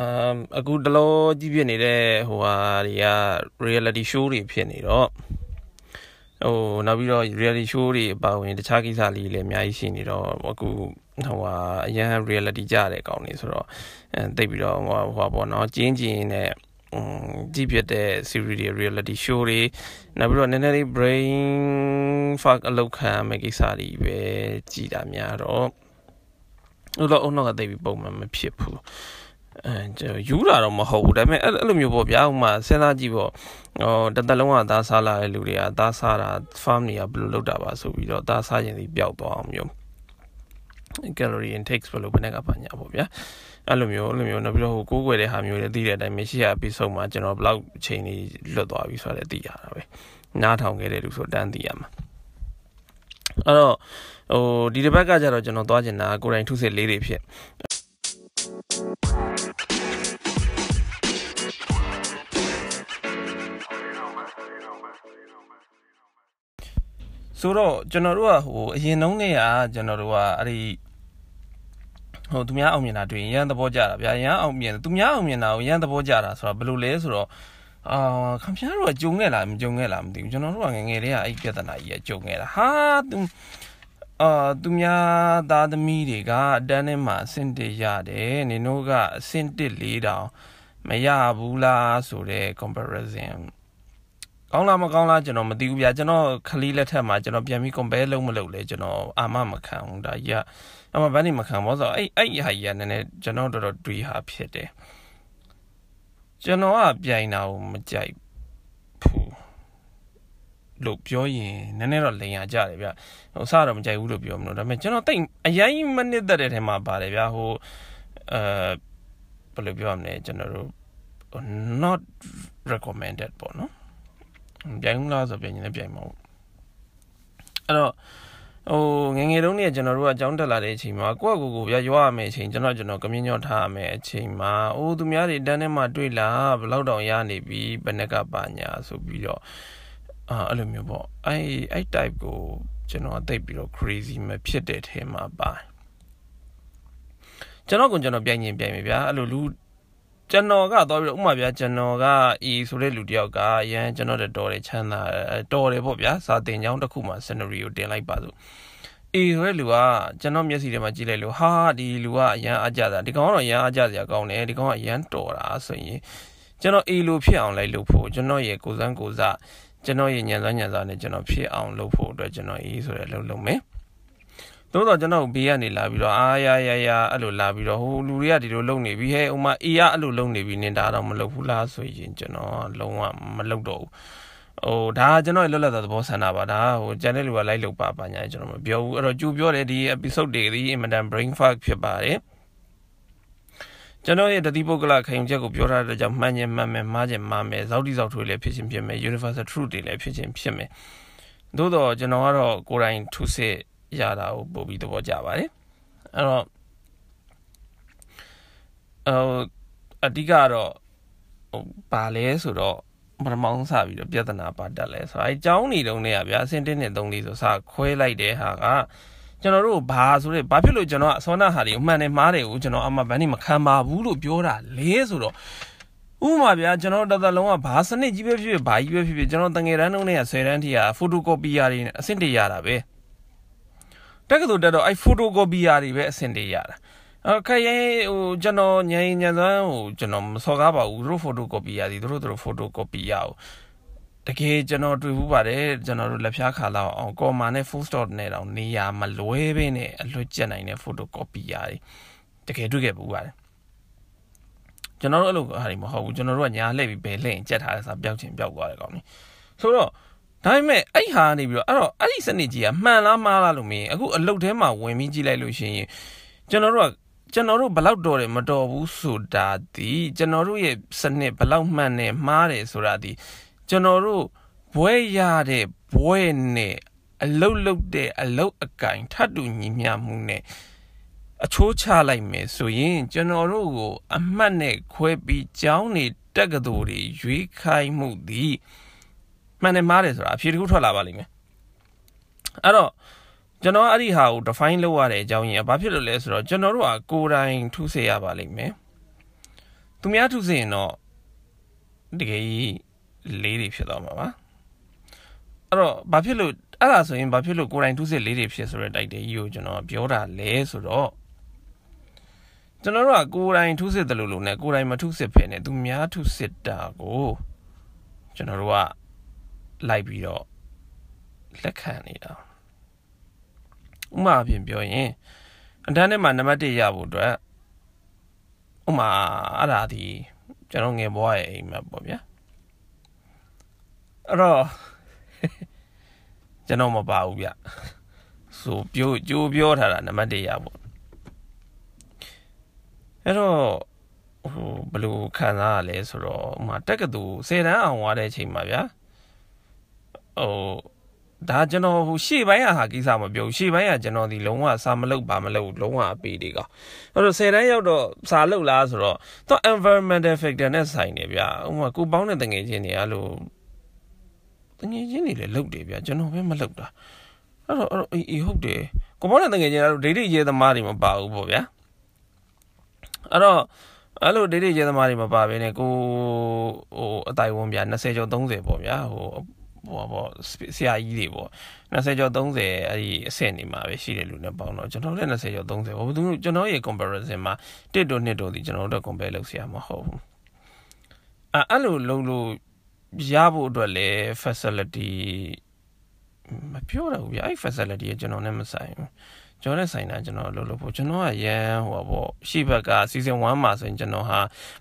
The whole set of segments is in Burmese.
အမ်အခုတလောကြီးဖြစ်နေတဲ့ဟိုဟာတွေက reality show တွေဖြစ်နေတော့ဟိုနောက်ပြီးတော့ reality show တွေအပါဝင်တခြားကိစ္စလေးလည်းအများကြီးရှိနေတော့အခုဟိုဟာအရန် reality ကြတဲ့ကောင်းနေဆိုတော့အဲတိတ်ပြီးတော့ဟိုဟိုပေါ့နော်ကျင်းကျင်းနဲ့อืมကြည့်ပြတဲ့ series တွေ reality show တွေနောက်ပြီးတော့နည်းနည်းလေး brain fuck အလုပ်ခံမဲ့ကိစ္စတွေပဲကြည်တာများတော့အဲ့တော့အုံနောက်ကတိတ်ပြီးပုံမှန်မဖြစ်ဘူး အဲယူတာတော့မဟုတ်ဘူးဒါပေမဲ့အဲ့လိုမျိုးပေါ့ဗျာဥမာစဉ်းစားကြည့်ပေါ့ဟောတသက်လုံးကသားစားလာတဲ့လူတွေကသားစားတာ farm တွေကဘယ်လိုလုပ်တာပါဆိုပြီးတော့သားစားရင်ဒီပျောက်သွားအောင်မျိုး calorie intake ဘယ်လိုဘယ်နဲ့ကပါညာပေါ့ဗျာအဲ့လိုမျိုးအဲ့လိုမျိုးနောက်ပြီးတော့ဟိုကိုးကွယ်တဲ့ဟာမျိုးတွေသိတဲ့အတိုင်းမရှိရ episode မှာကျွန်တော်ဘယ်လောက်အချိန်ကြီးလွတ်သွားပြီဆိုတော့သိရတာပဲနားထောင်ခဲ့တဲ့လူဆိုတန်းသိရမှာအဲ့တော့ဟိုဒီတစ်ပတ်ကကြတော့ကျွန်တော်သွားကျင်တာကိုယ်တိုင်ထုစစ်လေးတွေဖြစ် ဆိုတော့ကျွန်တော်တို့ကဟိုအရင်နှုံးနေရကျွန်တော်တို့ကအဲ့ဒီဟိုသူများအောင်မြင်တာတွေ့ရင်ရန်သဘောကြတာဗျာရန်အောင်မြင်သူများအောင်မြင်တာကိုရန်သဘောကြတာဆိုတော့ဘယ်လိုလဲဆိုတော့အာခင်ဗျားတို့ကကြုံခဲ့လားမကြုံခဲ့လားမသိဘူးကျွန်တော်တို့ကငငယ်တည်းကအဲ့ပြဿနာကြီးကကြုံခဲ့တာဟာသူ အာသူများသားသမီးတွေကအတန်းထဲမှာအဆင့်တစ်ရတယ်နင်တို့ကအဆင့်တစ်လေးတောင်မရဘူးလားဆိုတဲ့ comparison ကောင်းလားမကောင်းလားကျွန်တော်မသိဘူးဗျာကျွန်တော်ခလီလက်ထက်မှာကျွန်တော်ပြန်ပြီး compare လုပ်မလုပ်လဲကျွန်တော်အာမမခံဘူးဒါကြီးကအမှဘယ်နေမခံဘောဆိုအဲ့အဲ့ဟာကြီးကနည်းနည်းကျွန်တော်တော်တော်တွေးဟာဖြစ်တယ်ကျွန်တော်ကပြိုင်တာကိုမကြိုက်ဘူး လို့ပြောရင်နည်းနည်းတော့လိန်ရကြတယ်ဗျဟိုအစတော့မကြိုက်ဘူးလို့ပြောမလို့ဒါပေမဲ့ကျွန်တော်တိတ်အရင်မနစ်သက်တဲ့ထဲမှာပါတယ်ဗျာဟိုအဲဘယ်လိုပြောရမလဲကျွန်တော်တို့ not recommended ပေါ့နော်ပြိုင်ဦးလားဆိုပြိုင်ရင်လည်းပြိုင်မှာပေါ့အဲ့တော့ဟိုငငယ်တုန်းကကျွန်တော်တို့ကအကြောင်းတက်လာတဲ့အချိန်မှာကိုယ့်အကူကိုပြရွာရမယ့်အချိန်ကျွန်တော်ကျွန်တော်ကမြင့်ညော့ထားရမယ့်အချိန်မှာအိုးသူများတွေတန်းထဲမှာတွေ့လာဘယ်လောက်တောင်ရနေပြီဘယ်နှကပါညာဆိုပြီးတော့ အာအဲ့လိုမျိုးပေါ့အဲ့အဲ့ type ကိုကျွန်တော်သိပြီးတော့ crazy မဖြစ်တဲ့ထဲမှာပါကျွန်တော်ကကျွန်တော်ပြိုင်ရင်ပြိုင်ပြီဗျာအဲ့လိုလူကျွန်တော်ကတော့ပြီးတော့ဥမာဗျာကျွန်တော်က E ဆိုတဲ့လူတယောက်ကရန်ကျွန်တော်တော်တယ်ချမ်းသာတော်တယ်ပေါ့ဗျာစာတင်ကြောင်းတစ်ခုမှာ scenario တင်လိုက်ပါစို့အေးဆိုတဲ့လူကကျွန်တော်မျက်စိထဲမှာကြည့်လိုက်လို့ဟာဒီလူကအရန်အကြတာဒီကောင်ကတော့အရန်အကြစရာကောင်းတယ်ဒီကောင်ကအရန်တော်တာဆိုရင်ကျွန်တော်အေးလိုဖြစ်အောင်လိုက်လုပ်ဖို့ကျွန်တော်ရဲ့ကိုစန်းကိုစား ကျွန်တော်ရဲ့ညံစွမ်းညံစွမ်းနဲ့ကျွန်တော်ဖြစ်အောင်လုပ်ဖို့အတွက်ကျွန်တော်အေးဆိုတဲ့လုပ်လုပ်မယ်သို့တော့ကျွန်တော်ဘေးကနေလာပြီးတော့အာရရရအဲ့လိုလာပြီးတော့ဟိုလူတွေကဒီလိုလုံနေပြီဟဲ့ဥမာအေးရအဲ့လိုလုံနေပြီနင်ဒါတော့မလုပ်ဘူးလားဆိုရင်ကျွန်တော်လုံးဝမလုပ်တော့ဘူးဟိုဒါကျွန်တော်လွတ်လပ်တဲ့သဘောဆန္ဒပါဒါဟိုကျန်တဲ့လူကလိုက်လုပ်ပါပါညာကျွန်တော်မပြောဘူးအဲ့တော့ကျူပြောတယ်ဒီ episode တွေဒီ Immediate Brain Fuck ဖြစ်ပါတယ် ကျွန်တော်ရဲ့တတိပုဂ္ဂလခံယူချက်ကိုပြောထားတဲ့ကြောင့်မှန်ခြင်းမှန်မယ်မှားခြင်းမှားမယ်ဇောက်တိဇောက်ထွေးလည်းဖြစ်ခြင်းဖြစ်မယ် universal truth တွေလည်းဖြစ်ခြင်းဖြစ်မယ်သို့တော့ကျွန်တော်ကတော့ကိုယ်တိုင်ထုစစ်ရတာကိုပို့ပြီးသဘောကျပါတယ်အဲ့တော့ဟိုအဓိကတော့ဟိုပါလဲဆိုတော့ပထမဆုံးစပြီးတော့ပြဿနာပါတက်လဲဆိုတော့အဲအကြောင်းနေတုံးနဲ့ဗျာအစင်တင်းနဲ့သုံးလေးဆိုစခွဲလိုက်တဲ့ဟာက ကျွန်တော်တို့ဘာဆိုရဲဘာဖြစ်လို့ကျွန်တော်အစောနာဟာတွေအမှန်နဲ့မှားတယ်ကိုကျွန်တော်အမှဘန်းနေမခံပါဘူးလို့ပြောတာလေဆိုတော့ဥမာဗျာကျွန်တော်တသက်လုံးကဘာစနစ်ကြီးပဲဖြစ်ဖြစ်ဘာကြီးပဲဖြစ်ဖြစ်ကျွန်တော်တငယ်တန်းတုန်းနဲ့10တန်းထိကဖိုတိုကော်ပီယာတွေအဆင့်တရတာပဲတက္ကသိုလ်တက်တော့အဲဖိုတိုကော်ပီယာတွေပဲအဆင့်တရတာအခက်ရင်ဟိုကျွန်တော်ညင်ညံစွမ်းဟိုကျွန်တော်မစော်ကားပါဘူးသူတို့ဖိုတိုကော်ပီရသည်သူတို့သူတို့ဖိုတိုကော်ပီရအောင် တကယ်ကျွန်တော်တွေ့ဘူးပါတယ်ကျွန်တော်တို့လက်ဖျားခါလောက်အောင်ကော်မာနဲ့ full stop နဲ့တောင်နေရာမလွဲဘဲနဲ့အလွတ်ကျက်နိုင်တဲ့ဖိုတိုကော်ပီရတွေတကယ်တွေ့ခဲ့ဘူးပါတယ်ကျွန်တော်တို့အဲ့လိုဟာတွေမဟုတ်ဘူးကျွန်တော်တို့ကညာလှည့်ပြီးဘယ်လှည့်ရင်ကြက်ထားတဲ့စာပျောက်ချင်းပျောက်သွားတယ်ကောင်းနေဆိုတော့ဒါပေမဲ့အဲ့ဟာနေပြီးတော့အဲ့တော့အဲ့ဒီစနစ်ကြီးကမှန်လားမှားလားလို့မင်းအခုအလုတ်ထဲမှာဝင်ပြီးကြည့်လိုက်လို့ရှိရင်ကျွန်တော်တို့ကကျွန်တော်တို့ဘလောက်တော်တယ်မတော်ဘူးဆိုတာဒီကျွန်တော်တို့ရဲ့စနစ်ဘလောက်မှန်တယ်မှားတယ်ဆိုတာဒီ ကျွန်တော်တို့ဘွဲရတဲ့ဘွဲနဲ့အလုတ်လုတ်တဲ့အလုတ်အကင်ထပ်တူညီမျှမှုနဲ့အချိုးချလိုက်မယ်ဆိုရင်ကျွန်တော်တို့ကို အမှတ်နဲ့ခွဲပြီးကြောင်းနေတက်ကတော်တွေရွေးခိုင်းမှုသည်မှန်တယ်မှားတယ်ဆိုတာအဖြေတစ်ခုထွက်လာပါလိမ့်မယ်အဲ့တော့ကျွန်တော်အဲ့ဒီဟာကို define လုပ်ရတဲ့အကြောင်းရင်းကဘာဖြစ်လို့လဲဆိုတော့ကျွန်တော်တို့ကကိုယ်တိုင်ထုစေရပါလိမ့်မယ်သူများထုစစ်ရင်တော့တကယ်ကြီး လေးတွေဖြစ်သွားမှာပါအဲ့တော့ဘာဖြစ်လို့အဲ့ဒါဆိုရင်ဘာဖြစ်လို့ကိုယ်တိုင်ထုစစ်လေးတွေဖြစ်ဆိုတဲ့တိုက်တဲ့ကြီးကိုကျွန်တော်ပြောတာလဲဆိုတော့ကျွန်တော်တို့ကကိုယ်တိုင်ထုစစ်တယ်လို့လို့ ਨੇ ကိုယ်တိုင်မထုစစ်ဖ ೇನೆ သူများထုစစ်တာကိုကျွန်တော်တို့ကလိုက်ပြီးတော့လက်ခံနေတာဥမာအပြင်ပြောရင်အတန်းထဲမှာနံပါတ်1ရဖို့အတွက်ဥမာအဲ့ဒါဒီကျွန်တော်ငယ်ဘွားရဲ့အိမ်မှာပေါ့ဗျာ အဲ့တော့ကျွန်တော်မပါဘူးဗျဆိုပြိုးကြိုးပြောထားတာနံပါတ်1ရပေါ့အဲ့တော့ဟိုဘယ်လိုခံစားရလဲဆိုတော့ဥမာတက်ကတူ10တန်းအောင်သွားတဲ့အချိန်မှာဗျာဟိုဒါကျွန်တော်ဟိုရှေ့ပိုင်းဟာကိစ္စမပြောရှေ့ပိုင်းကကျွန်တော်ဒီလုံးဝစာမလုပ်ပါမလုပ်လုံးဝအပေးတွေကအဲ့တော့10တန်းရောက်တော့စာလုပ်လားဆိုတော့တော့ environmental factor နဲ့ဆိုင်နေဗျာဥပမာကိုပေါင်းတဲ့တငယ်ချင်းတွေအဲ့လို တငယ်ချင်းတွေလည်းလုပ်တယ်ဗျာကျွန်တော်ပဲမလုပ်တာအဲ့တော့အဲ့တော့အေးဟုတ်တယ်ကိုပေါင်းတဲ့တငယ်ချင်းကတော့ဒိဋ္ဌိရဲသမားတွေမပါဘူးပေါ့ဗျာအဲ့တော့အဲ့လိုဒိဋ္ဌိရဲသမားတွေမပါဘဲနဲ့ကိုဟိုအတိုင်ဝန်းဗျာ20ကျော်30ပေါ့ဗျာဟိုဟိုပေါ့ဆရာကြီးတွေပေါ့20ကျော်30အဲ့ဒီအဆင့်နေမှာပဲရှိတယ်လူနဲ့ပေါင်းတော့ကျွန်တော်လည်း20ကျော်30ဟိုသူကျွန်တော်ရဲ့ comparison မှာ1တို့2တို့ဒီကျွန်တော်တို့ compare လုပ်ဆရာမဟုတ်ဘူးအဲ့အဲ့လိုလုံးလို့ ရဖို့အတွက်လည်း facility မပြောတော့ဘူးဗျအဲ့ facility ကကျွန်တော်နဲ့မဆိုင်ဘူးကျွန်တော်နဲ့ဆိုင်တာကျွန်တော်လုပ်လို့ဖို့ကျွန်တော်ကရန်ဟိုပေါ့ရှေ့ဘက်က season 1မှာဆိုရင်ကျွန်တော်ဟာ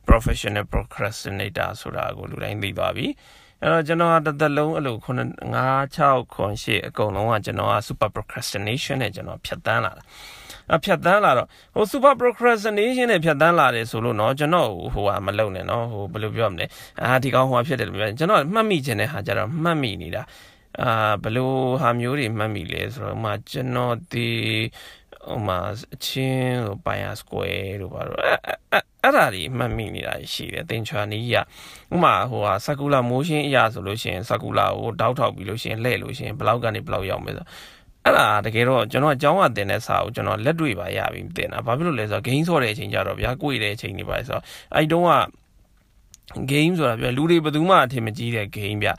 professional procrastinator ဆိုတာကိုလူတိုင်းသိသွားပြီအဲ့တော့ကျွန်တော်ကတစ်သက်လုံးအဲ့လို9 5 6ခွန်8အကုန်လုံးကကျွန်တော်က super procrastination နဲ့ကျွန်တော်ဖြတ်တန်းလာတာအ ဖြတ်တန်းလာတော့ဟို super procrastination နဲ့ဖြတ်တန်းလာတယ်ဆိုလို့เนาะကျွန်တော်ဟိုဟာမလုံနဲ့เนาะဟိုဘယ်လိုပြောမလဲအာဒီကောင်ဟိုဟာဖြစ်တယ်လို့ပြောကျွန်တော်မှတ်မိခြင်းတဲ့ဟာကြတော့မှတ်မိနေတာအာဘယ်လိုဟာမျိုးတွေမှတ်မိလဲဆိုတော့ဥမာကျွန်တော်ဒီဥမာအချင်းဟိုပိုင်ယာ square တို့ပါတော့အဲ့ဒါတွေမှတ်မိနေတာရှိတယ်သင်္ချာနီးကဥမာဟိုဟာ circular motion အရာဆိုလို့ရှိရင် circular ကိုတောက်ထောက်ပြီးလို့ရှိရင်လှည့်လို့ရှိရင်ဘလောက်ကနေဘလောက်ရောက်မယ်ဆို အဲ့ဒါတကယ်တော့ကျွန်တော်အကြောင်းအတင်တဲ့စာကိုကျွန်တော်လက်တွေ့ပါရပြီတင်တာဘာဖြစ်လို့လဲဆိုတော့ game ဆော့တဲ့အချိန်ကြတော့ဗျာကိုယ်တဲ့အချိန်တွေပါဆိုတော့အဲ့တုန်းက game ဆိုတာဗျာလူတွေဘယ်သူမှအထင်မကြီးတဲ့ game ဗျ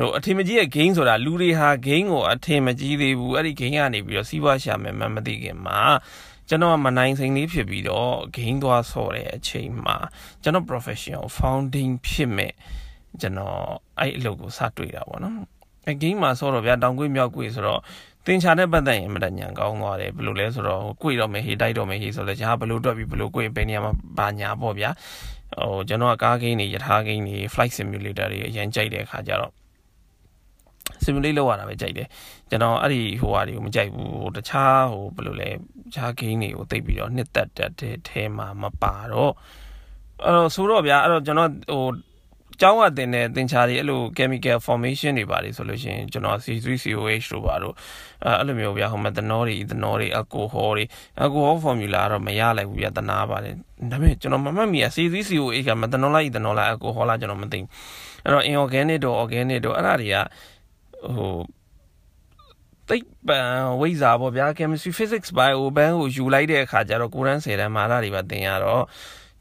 ဟိုအထင်မကြီးတဲ့ game ဆိုတာလူတွေဟာ game ကိုအထင်မကြီးသေးဘူးအဲ့ဒီ game ကနေပြီးတော့စီးပွားရှာမယ်မှမသိခင်မှာကျွန်တော်မနိုင်စိန်လေးဖြစ်ပြီးတော့ game သွားဆော့တဲ့အချိန်မှာကျွန်တော် professional founding ဖြစ်မဲ့ကျွန်တော်အဲ့အလုပ်ကိုစတွေ့တာပေါ့နော်အဲ game မှာဆော့တော့ဗျာတောင်ကွေးမြောက်ကွေးဆိုတော့ တင်ချာတဲ့ပတ်သက်ရင်မတညံကောင်းသွားတယ်ဘယ်လိုလဲဆိုတော့ကွေတော့မယ်ဟေးတိုက်တော့မယ်ဟေးဆိုတော့ညာဘယ်လိုတွက်ပြီးဘယ်လိုကွေဘယ်နေရာမှာဘာညာပေါ့ဗျာဟိုကျွန်တော်ကကားဂိမ်းတွေယထာဂိမ်းတွေ flight simulator တွေအရင်ကြိုက်တဲ့အခါကျတော့ simulate လုပ်ရတာပဲကြိုက်တယ်ကျွန်တော်အဲ့ဒီဟိုဟာတွေကိုမကြိုက်ဘူးဟိုတခြားဟိုဘယ်လိုလဲတခြား game တွေကိုသိပြီးတော့နှစ်သက်တဲ့အဲမှာမပါတော့အဲ့တော့ဆိုတော့ဗျာအဲ့တော့ကျွန်တော်ဟို ကျောင်းကတင်တဲ့သင်္ချာတွေအဲ့လို chemical formation တွေပါတယ်ဆိုလို့ရှိရင်ကျွန်တော် C3COH တို့ပါတော့အဲ့လိုမျိုးဗျာဟို methanol တွေ ethanol တွေ alcohol တွေ alcohol formula တော့မရလိုက်ဘူးဗျာတနာပါတယ်ဒါပေမဲ့ကျွန်တော်မမှတ်မိရ C3COH က methanol လား ethanol လား alcohol လားကျွန်တော်မသိဘူးအဲ့တော့ inorganic တို့ organic တို့အဲ့ဒါတွေကဟိုသိပ္ပံဝိဇ္ဇာပေါ့ဗျာ chemistry physics bio ဘန်းကိုယူလိုက်တဲ့အခါကျတော့ကိုရန်10တန်းမှာအဲ့ဒါတွေပါသင်ရတော့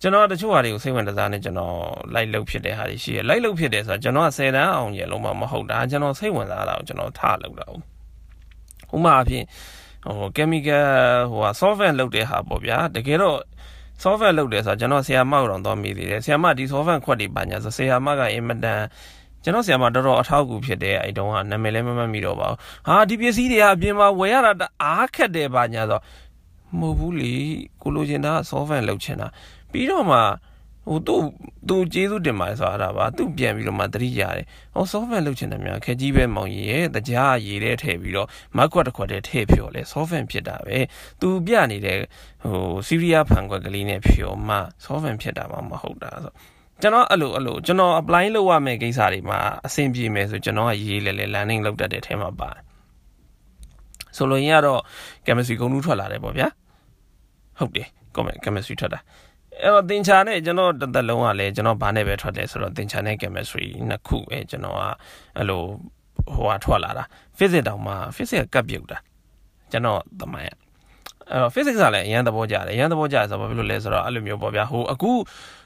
ကျွန်တော်တချို့ဟာတွေကိုစိတ်ဝင်စားနေကျွန်တော်လိုက်လုပ်ဖြစ်တဲ့ဟာတွေရှိရလိုက်လုပ်ဖြစ်တယ်ဆိုတော့ကျွန်တော်က10တန်းအောင်ရလုံးမမဟုတ်တာကျွန်တော်စိတ်ဝင်စားတာကိုကျွန်တော်ထားလုပ်တာ။ဥမာအဖြစ်ဟို chemical ဟိုဟာ solvent လုပ်တဲ့ဟာပေါ့ဗျာတကယ်တော့ solvent လုပ်တယ်ဆိုတော့ကျွန်တော်ဆီယာမကိုတော့သွားမိသေးတယ်ဆီယာမဒီ solvent ခွက်တွေပါညာဆိုဆီယာမကအင်မတန်ကျွန်တော်ဆီယာမတော်တော်အထောက်အကူဖြစ်တယ်အဲ့တုန်းကနာမည်လည်းမမှတ်မိတော့ပါဘူးဟာဒီပစ္စည်းတွေကအပြင်မှာဝယ်ရတာအားခက်တယ်ပါညာဆိုမဟုတ်ဘူးလေကိုလိုချင်တာ solvent လုပ်ချင်တာ ပြီးတော့မှဟိုသူ့သူကျေးဇူးတင်ပါတယ်ဆိုတာဒါပါသူပြန်ပြီးတော့မှတတိရတယ်ဟော software လုပ်ချင်တယ်များခက်ကြီးပဲမောင်ကြီးရဲ့တကြားရေးတဲ့ထည့်ပြီးတော့မက်ကွက်တစ်ခွက်တည်းထည့်ဖြော်လဲ software ဖြစ်တာပဲသူပြနေတဲ့ဟိုစီးရီးယားဖန်ခွက်ကလေးနဲ့ဖြော်မှ software ဖြစ်တာမှမဟုတ်တာဆိုကျွန်တော်အဲ့လိုအဲ့လိုကျွန်တော် apply လုပ်ရမယ့်ကိစ္စတွေမှာအဆင်ပြေမယ်ဆိုကျွန်တော်ကရေးလဲလဲ learning လုပ်တတ်တဲ့အထဲမှာပါတယ်ဆိုလိုရင်ကတော့ chemistry ကုန်လူထွက်လာတယ်ပေါ့ဗျာဟုတ်တယ် chemistry ထွက်တာ အဲ့တော့သင်္ချာနဲ့ကျွန်တော်တစ်သက်လုံးကလည်းကျွန်တော်ဘာနဲ့ပဲထွက်တယ်ဆိုတော့သင်္ချာနဲ့ chemistry နှစ်ခုပဲကျွန်တော်ကအဲ့လိုဟိုဟာထွက်လာတာ physics တောင်မှ physics ကကပ်ပြုတ်တာကျွန်တော်သမိုင်းအဲ့တော့ physics ကလည်းအရန်သဘောကျတယ်အရန်သဘောကျတယ်ဆိုတော့ဘာဖြစ်လို့လဲဆိုတော့အဲ့လိုမျိုးပေါ့ဗျာဟိုအခု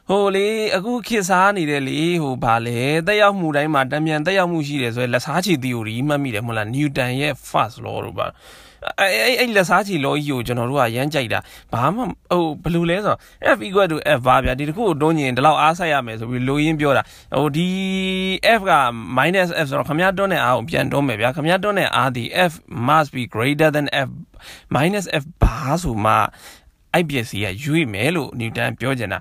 ဟိုလေအခုခေတ်စားနေတဲ့လေဟိုဗာလေတက်ရောက်မှုတိုင်းမှာတံမြန်တက်ရောက်မှုရှိတယ်ဆိုရင်လက်စားချီ theory မှတ်မိတယ်မဟုတ်လား Newton ရဲ့ first law တို့ပါ အဲ့အဲ့အဲ့လက်စားချီ law ကြီးကိုကျွန်တော်တို့ကရမ်းကြိုက်တာဘာမှဟိုဘယ်လိုလဲဆိုတော့ f equal to f ပါဗျာဒီတခုကိုတွန်းရင်ဒီလောက်အားဆိုင်ရမယ်ဆိုပြီးလိုရင်းပြောတာဟိုဒီ f က minus f ဆိုတော့ခမည်းတွန်းတဲ့အားကိုပြန်တွန်းမယ်ဗျာခမည်းတွန်းတဲ့အားဒီ f must be greater than f minus f ဘာဆိုမှအဲ့ပစ္စည်းကရွေ့မယ်လို့ Newton ပြောချင်တာ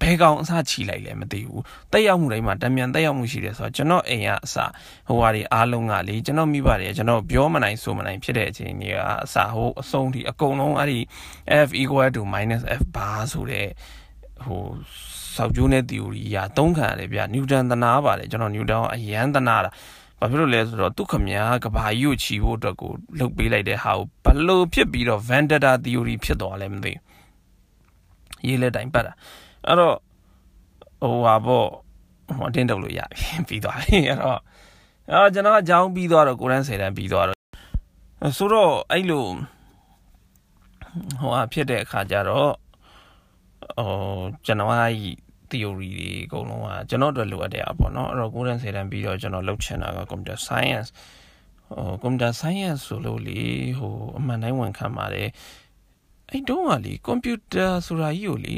ဘဲကောင်အစချီလိုက်လဲမသိဘူးတက်ရောက်မှုတိုင်းမှာတမြန်တက်ရောက်မှုရှိတယ်ဆိုတော့ကျွန်တော်အိမ်ကအစဟိုဟာတွေအားလုံးကလေကျွန်တော်မိပါတယ်ကျွန်တော်ပြောမနိုင်ဆိုမနိုင်ဖြစ်တဲ့အချိန်ကြီးကအစဟိုအဆုံးထိအကုန်လုံးအဲ့ဒီ f equal to f ဘာဆိုတဲ့ဟိုစောက်ကျိုးနဲ့ theory ရာသုံးခံရတယ်ဗျနျူတန်သနာပါတယ်ကျွန်တော်နျူတန်အရန်သနာတာဘာဖြစ်လို့လဲဆိုတော့သူခမညာကဘာကြီးကိုချီဖို့အတွက်ကိုလှုပ်ပေးလိုက်တဲ့ဟာကိုဘလို့ဖြစ်ပြီးတော့ vendetta theory ဖြစ်သွားလဲမသိဘူးရေးလက်တိုင်းပတ်တာ အဲ့တော့ဟိုဟာပေါ့ဟိုတင်းတုပ်လို့ရပြီပြီးသွားပြီအဲ့တော့အဲ့ကျွန်တော်အကြောင်းပြီးသွားတော့ကိုရန်ဆယ်တန်းပြီးသွားတော့ဆိုတော့အဲ့လိုဟိုဟာဖြစ်တဲ့အခါကျတော့ဟိုကျွန်တော်အဲ့ theory တွေအကုန်လုံးကကျွန်တော်တို့လိုအပ်တဲ့အပေါ့နော်အဲ့တော့ကိုရန်ဆယ်တန်းပြီးတော့ကျွန်တော်လုပ်ချင်တာက computer science ဟို computer science ဆိုလို့လေဟိုအမှန်တိုင်းဝန်ခံပါတယ်အဲ့တုန်းကလေ computer ဆိုတာကြီးကိုလေ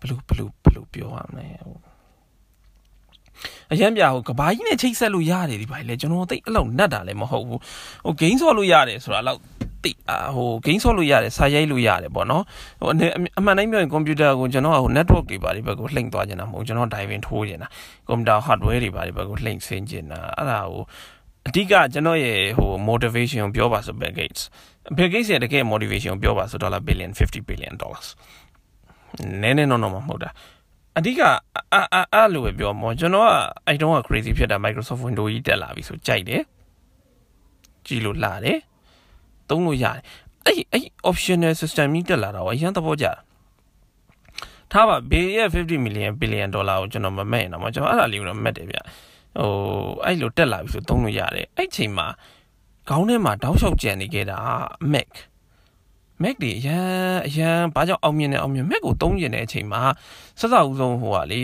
ဘလို့ဘလို့ဘလို့ပြောရမလဲဟိုအရန်ပြဟိုကဘာကြီးနဲ့ချိတ်ဆက်လို့ရတယ်ဒီဘာလဲကျွန်တော်သိအဲ့လောက်နတ်တာလည်းမဟုတ်ဘူးဟို game ဆော့လို့ရတယ်ဆိုတာလောက်တိဟို game ဆော့လို့ရတယ်စာရိုက်လို့ရတယ်ပေါ့နော်ဟိုအမှန်တိုင်းပြောရင်ကွန်ပျူတာကိုကျွန်တော်ကဟို network တွေပါဒီဘက်ကိုလှိမ့်သွားကြတာမဟုတ်ကျွန်တော် diving ထိုးကြတာကွန်ပျူတာ hardware တွေပါဒီဘက်ကိုလှိမ့်ဆင်းကြတာအဲ့ဒါဟိုအဓိကကျွန်တော်ရဲ့ဟို motivation ကိုပြောပါဆို Bill Gates Bill Gates ရဲ့တကယ် motivation ကိုပြောပါဆို dollar billion 50 billion dollars နည်းနည်းတော့တော့မဟုတ်တာအဓိကအာအာအဲ့လိုပဲပြောမောကျွန်တော်ကအဲ့တုန်းက crazy ဖြစ်တာ Microsoft Windows ကြီးတက်လာပြီဆိုကြိုက်တယ်ကြည့်လို့လာတယ်သုံးလို့ရတယ်အဲ့အဲ့ optional system ကြီးတက်လာတော့အရင်သဘောကျတာထားပါဘေးရဲ့50 million billion dollar ကိုကျွန်တော်မမဲ့တော့မကျွန်တော်အဲ့ဒါလေးကိုတော့မက်တယ်ဗျဟိုအဲ့လိုတက်လာပြီဆိုသုံးလို့ရတယ်အဲ့ချိန်မှာခေါင်းထဲမှာတောက်လျှောက်ကြံနေခဲ့တာ Mac Mac တွေအရန်အရန်ဘာကြောင့်အောင်မြင်နေအောင်မြင် Mac ကိုသုံးကျင်တဲ့အချိန်မှာဆက်စအဦးဆုံးဟိုကလေ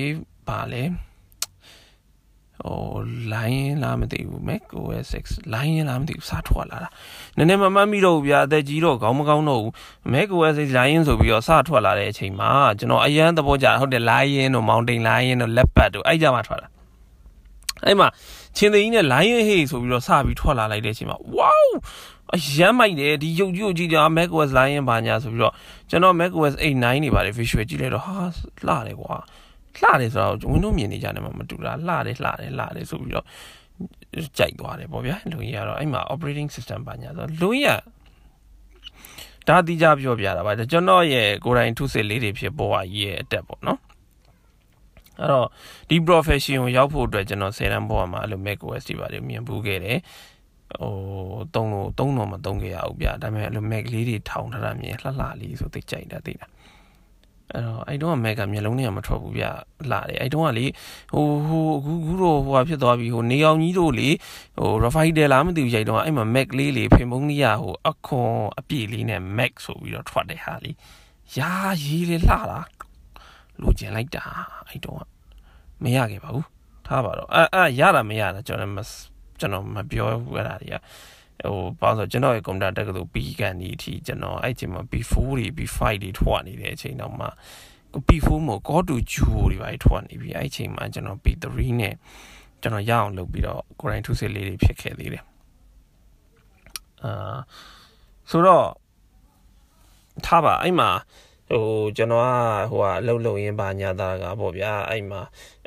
ဘာလဲဟို line လားမသိဘူး Mac OS 6 line လားမသိဘူးစားထွက်လာတာနည်းနည်းမမှတ်မိတော့ဘူးဗျာအသက်ကြီးတော့ခေါင်းမကောင်းတော့ဘူး Mac OS 6 line ဆိုပြီးတော့စားထွက်လာတဲ့အချိန်မှာကျွန်တော်အရန်သဘောကျဟုတ်တယ် line တို့ mountain line တို့ leopard တို့အဲ့ကြမှာထွက်လာအဲ့မှာချင်းသိန်းနဲ့ lion hey ဆိုပြီးတော့စပြီးထွက်လာလိုက်တဲ့အချိန်မှာ wow အရမ်းမိုက်တယ်ဒီရုပ်ကြီးကိုကြည့်ကြ macOS Lion ဘာညာဆိုပြီးတော့ကျွန်တော် macOS 8 9နေပါတယ် visual ကြည့်လိုက်တော့ဟာလှတယ်ကွာလှတယ်ဆိုတော့ Windows မြင်နေကြတယ်မှမတူတာလှတယ်လှတယ်လှတယ်ဆိုပြီးတော့ကြိုက်သွားတယ်ပေါ့ဗျာလူကြီးကတော့အဲ့မှာ operating system ဘာညာဆိုလူကြီးကဒါတိကြပြောပြတာပါကျွန်တော်ရဲ့ကိုယ်တိုင်ထုစစ်လေးတွေဖြစ်ပေါ်ရည်ရဲ့အတက်ပေါ့နော်အဲ့တော့ဒီ profession ကိုရောက်ဖို့အတွက်ကျွန်တော်10တန်းပေါ်မှာအဲ့လို macOS တွေပါတယ်မြင်ဘူးခဲ့တယ် ဟိုတုံးလို့တုံးတော့မတုံးခဲ့ရဘူးဗျာဒါပေမဲ့အဲ့လို Mac လေးတွေထောင်ထားတာမြင်လှလှလေးဆိုသိကြိုက်တာသိတာအဲ့တော့အဲ့တော့ Mac ကမျက်လုံးတွေကမထွက်ဘူးဗျလှတယ်အဲ့တော့ကလေဟိုဟိုအခုခုတော့ဟိုဟာဖြစ်သွားပြီဟိုနေအောင်ကြီးတို့လေဟို Rafael လားမသိဘူးရိုက်တော့အဲ့မှာ Mac လေးလေဖေမုန်းကြီးကဟိုအခွန်အပြည့်လေးနဲ့ Mac ဆိုပြီးတော့ထွက်တယ်ဟာလေရာရေးလေလှတာလိုချင်လိုက်တာအဲ့တော့မရခဲ့ပါဘူးထားပါတော့အဲ့အဲ့ရတာမရတာကျွန်တော် ကျွန်တော်မပြောဘူးအဲ့ဒါတွေကဟိုဘာလို့ဆိုကျွန်တော်ရဲ့ကွန်ပျူတာတက်ကတူပြီးကန်ဒီအထိကျွန်တော်အဲ့ချိန်မှာ B4 တွေ B5 တွေထွက်နေတဲ့အချိန်တော့မှ B4 မို့ Go to Juo တွေပါထွက်နေပြီအဲ့ချိန်မှာကျွန်တော် B3 နဲ့ကျွန်တော်ရအောင်လုပ်ပြီးတော့ကိုရိုင်းထုစစ်လေးတွေဖြစ်ခဲ့သေးတယ်အာဆိုတော့ထားပါအဲ့မှာ ဟိုကျွန်တော်ကဟိုကအလုပ်လုပ်ရင်းပါညာသားကပေါ့ဗျာအဲ့မှာ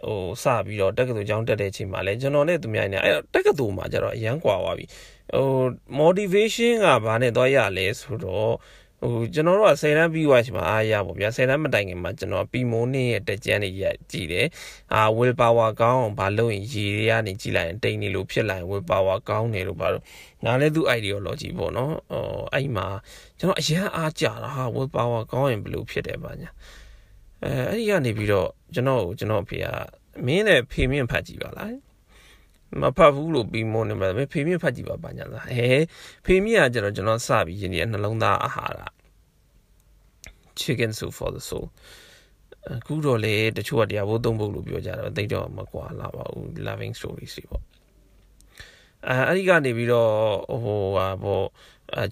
ဟိုစပြီးတော့တက္ကသိုလ်ကျောင်းတက်တဲ့အချိန်မှာလဲကျွန်တော်နဲ့သူများနေအဲ့တက္ကသိုလ်မှာကျတော့အရန်ကွာသွားပြီဟို motivation ကဘာနဲ့တော့ရလဲဆိုတော့ ဟိုကျွန်တော်တို့က10တန်းပြီးသွားချိန်မှာအားရပါဗျာ10တန်းမတိုင်ခင်မှာကျွန်တော်ပီမိုးနေရဲ့တက်ကြမ်းတွေရကြည့်တယ်အာ will power ကောင်းအောင်ဘာလုပ်ရင်ရေတွေကနေကြည့်လိုက်ရင်တိတ်နေလို့ဖြစ်လာရင် will power ကောင်းတယ်လို့ဘာလို့ငါလည်းသူ ideology ပေါ့နော်ဟိုအဲ့မှာကျွန်တော်အရန်အားကြတာဟာ will power ကောင်းရင်ဘယ်လိုဖြစ်တယ်ပါညာအဲအဲ့ဒီကနေပြီးတော့ကျွန်တော်ကိုကျွန်တော်ဖေကမင်းနဲ့ဖေမင်းဖတ်ကြည့်ပါလား မဖတ်ဘူးလို့ပြီးမိုးနေမှာပဲဖေမြင့်ဖတ်ကြည့်ပါပါညာလားဟဲဖေမြင့်ကကျတော့ကျွန်တော်စပြီးရင်းဒီနှလုံးသားအာဟာရ chicken soup for the soul အခုတော့လေတချို့ကတရားဘိုးသုံးဖို့လို့ပြောကြတော့တိတ်တော့မကွာလာပါဘူး loving stories တွေပေါ့အဲအဲ့ဒီကနေပြီးတော့ဟိုဟာပေါ့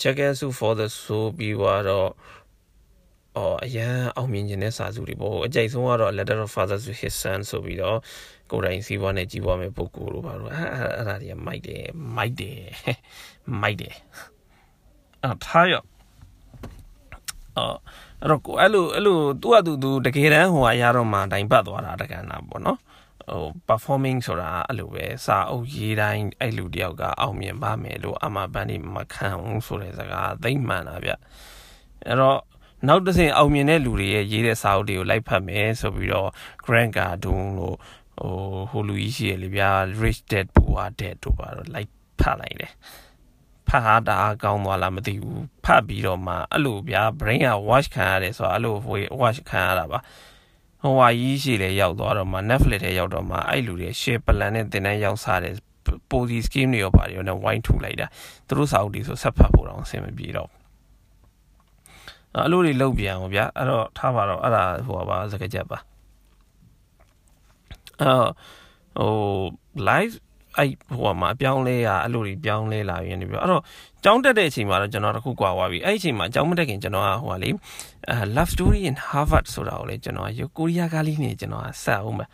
chicken soup for the soul ပြီးတော့အော်အရန်အောင်မြင်ခြင်းတဲ့စာစုတွေပေါ့အကြိုက်ဆုံးကတော့ letter of father to his son ဆိုပြီးတော့ ကိုယ်တိုင်စီးပွားနဲ့ကြီးပွားမဲ့ပုဂ္ဂိုလ်တို့ပါတော့အဲ့အဲ့ဒါတွေကမိုက်တယ်မိုက်တယ်မိုက်တယ်အဲ့ထားရအော်အဲ့တော့ကိုအဲ့လိုအဲ့လိုသူ့အတူသူတကယ်တမ်းဟိုအရာတော့မှတိုင်ပတ်သွားတာတကန်တာပေါ့နော်ဟို performing ဆိုတာအဲ့လိုပဲစာအုပ်ရေးတိုင်းအဲ့လူတယောက်ကအောင်မြင်ပါမယ်လို့အမပန်းနေမခံဘူးဆိုတဲ့စကားသိမ့်မှန်တာဗျအဲ့တော့နောက်တစ်ဆင့်အောင်မြင်တဲ့လူတွေရဲ့ရေးတဲ့စာအုပ်တွေကိုလိုက်ဖတ်မယ်ဆိုပြီးတော့ Grant Cardone လို့ ဟိုဟိုလူကြီးရှိရလေဗျာ Rich Dad Poor Dad တို့ပါတော့လိုက်ဖတ်လိုက်တယ်ဖတ်ဟာတာကောင်းသွားလားမသိဘူးဖတ်ပြီးတော့မှအဲ့လိုဗျာ brain က wash ခံရတယ်ဆိုတော့အဲ့လို wash ခံရတာပါဟိုဟာကြီးရှိလေရောက်သွားတော့မှ Netflix ထဲရောက်တော့မှအဲ့လူတွေ share plan နဲ့တင်တန်းရောက်စားတယ် policy scheme တွေရောပါတယ်ရောနဲ့ wine ထူလိုက်တာသူတို့စာအုပ်တွေဆိုဆက်ဖတ်ဖို့တော့အဆင်မပြေတော့အဲ့လိုတွေလုပ်ပြန်အောင်ဗျာအဲ့တော့ထားပါတော့အဲ့ဒါဟိုပါစကားချက်ပါ အော်ဟို live အဲ့ဟိုမှာအပြောင်းလဲရအဲ့လိုတွေပြောင်းလဲလာရင်းနေပြီးအဲ့တော့ကျောင်းတက်တဲ့အချိန်မှာတော့ကျွန်တော်တခုကွာသွားပြီအဲ့ဒီအချိန်မှာကျောင်းမတက်ခင်ကျွန်တော်ကဟိုဟာလေအဲ love story in harvard ဆိုတာကိုလေကျွန်တော်ယူကိုရီးယားကားလေးနေကျွန်တော်ဆက်အောင်ပဲ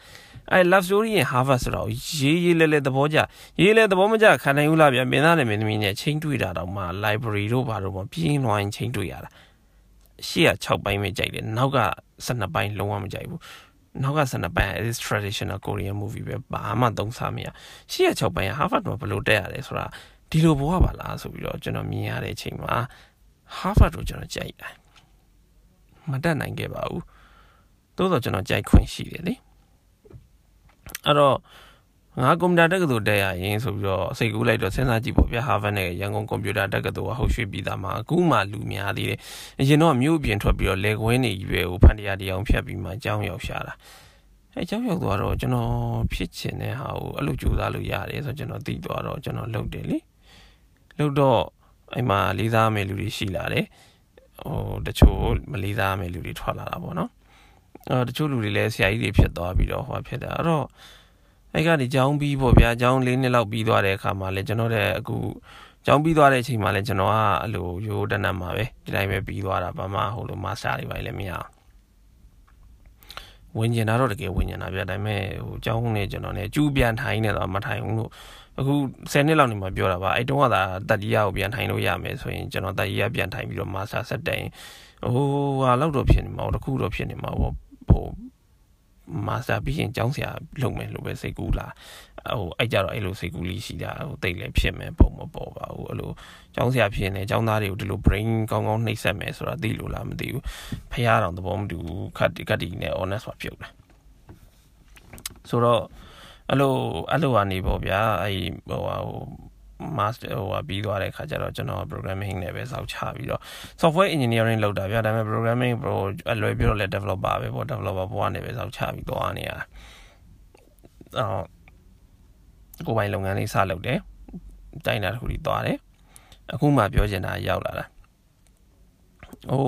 အဲ love story in harvard ဆိုတာကိုရေးရေးလဲလဲသဘောကျရေးလဲသဘောမကျခံနိုင်ဘူးလားဗျမင်းသားနဲ့မင်းသမီးနဲ့ချိန်တွေ့တာတော့မှ library တို့ဘာတို့မှပြင်းလွှိုင်းချိန်တွေ့ရတာရှေ့က6ပိုင်းပဲကြိုက်တယ်နောက်က12ပိုင်းလုံးဝမကြိုက်ဘူး နောက်က12ပိုင်း is traditional Korean movie ပဲဘာမှသုံးစားမရရှေ့က6ပိုင်းက Harvard မှာဘယ်လိုတက်ရတယ်ဆိုတာဒီလိုဘဝပါလားဆိုပြီးတော့ကျွန်တော်မြင်ရတဲ့အချိန်မှာ Harvard ကိုကျွန်တော်ကြိုက်တယ်မတက်နိုင်ခဲ့ပါဘူးသို့တော့ကျွန်တော်ကြိုက်ခွင့်ရှိတယ်လေအဲ့တော့ ငါကွန်ပျူတာတက္ကသိုလ်တက်ရရင်ဆိုပြီးတော့စိတ်ကူးလိုက်တော့စဉ်းစားကြည့်ပေါ့ဗျာ Harvard နဲ့ရန်ကုန်ကွန်ပျူတာတက္ကသိုလ်ကဟုတ်ရွှေ့ပြီးသားမှာအခုမှလူများသေးတယ်အရင်တော့မြို့ပြင်ထွက်ပြီးတော့လေကွင်းနေကြီးပဲဟိုဖန်တရားတရားဖြတ်ပြီးမှအကြောင်းရောက်ရှာတာအဲအကြောင်းရောက်သွားတော့ကျွန်တော်ဖြစ်ချင်တဲ့ဟာကိုအဲ့လိုကြိုးစားလို့ရတယ်ဆိုတော့ကျွန်တော်သိသွားတော့ကျွန်တော်လုပ်တယ်လေလုပ်တော့အဲ့မှာလေးစားမယ်လူတွေရှိလာတယ်ဟိုတချို့မလေးစားမယ်လူတွေထွက်လာတာပေါ့နော်အဲတချို့လူတွေလည်းဆရာကြီးတွေဖြစ်သွားပြီးတော့ဟောဖြစ်တာအဲ့တော့ အဲ့ကနေကျောင်းပြီးပေါ့ဗျာကျောင်း၄နှစ်လောက်ပြီးသွားတဲ့အခါမှာလည်းကျွန်တော်တဲ့အခုကျောင်းပြီးသွားတဲ့အချိန်မှာလည်းကျွန်တော်ကအဲ့လိုရိုးတနတ်မှာပဲဒီတိုင်းပဲပြီးသွားတာဘာမှဟိုလိုမာစတာတွေပါလည်းမရဝင်ကျင်တာတော့တကယ်ဝင်ကျင်တာဗျာဒါပေမဲ့ဟိုကျောင်းနဲ့ကျွန်တော်နဲ့ကျူးပြန်ထိုင်နေတော့မထိုင်ဘူးလို့အခု10နှစ်လောက်နေမှပြောတာပါအဲ့တုန်းကသာတက်ကြီးရကိုပြန်ထိုင်လို့ရမယ်ဆိုရင်ကျွန်တော်တက်ကြီးရပြန်ထိုင်ပြီးတော့မာစတာဆက်တိုင်ဟိုဟာလောက်တော့ဖြစ်နေမှာတခုတော့ဖြစ်နေမှာဟိုဟို မာစတာပြီးရင်ကျောင်းဆရာလုပ်မယ်လို့ပဲစိတ်ကူးလာဟိုအဲ့ကြတော့အဲ့လိုစိတ်ကူးလေးရှိတာဟိုတိတ်လည်းဖြစ်မယ်ပုံမပေါ်ပါဘူးအဲ့လိုကျောင်းဆရာဖြစ်နေကျောင်းသားတွေကိုဒီလို brain ကောင်းကောင်းနှိပ်စက်မယ်ဆိုတာသိလို့လားမသိဘူးဖះတော်သဘောမတူဘူးခတ်ကတ်တီနဲ့ honest ပါပြုတ်တယ်ဆိုတော့အဲ့လိုအဲ့လိုကနေပေါ့ဗျာအဲ့ဟိုဟို master ဟိုပြီးသွားတဲ့ခါကျတော့ကျွန်တော် programming နဲ့ပဲစောက်ချပြီးတော့ software engineering လုပ်တာဗျာဒါပေမဲ့ programming pro အလွယ်ပြီးတော့လည်း developer ပဲပေါ့ developer ဘဝနဲ့ပဲစောက်ချပြီးသွားနေရတာအော်ကိုယ်ပိုင်လုပ်ငန်းလေးစလုပ်တယ်တိုင်းတာတစ်ခုကြီးသွားတယ်အခုမှပြောချင်တာရောက်လာတာဟို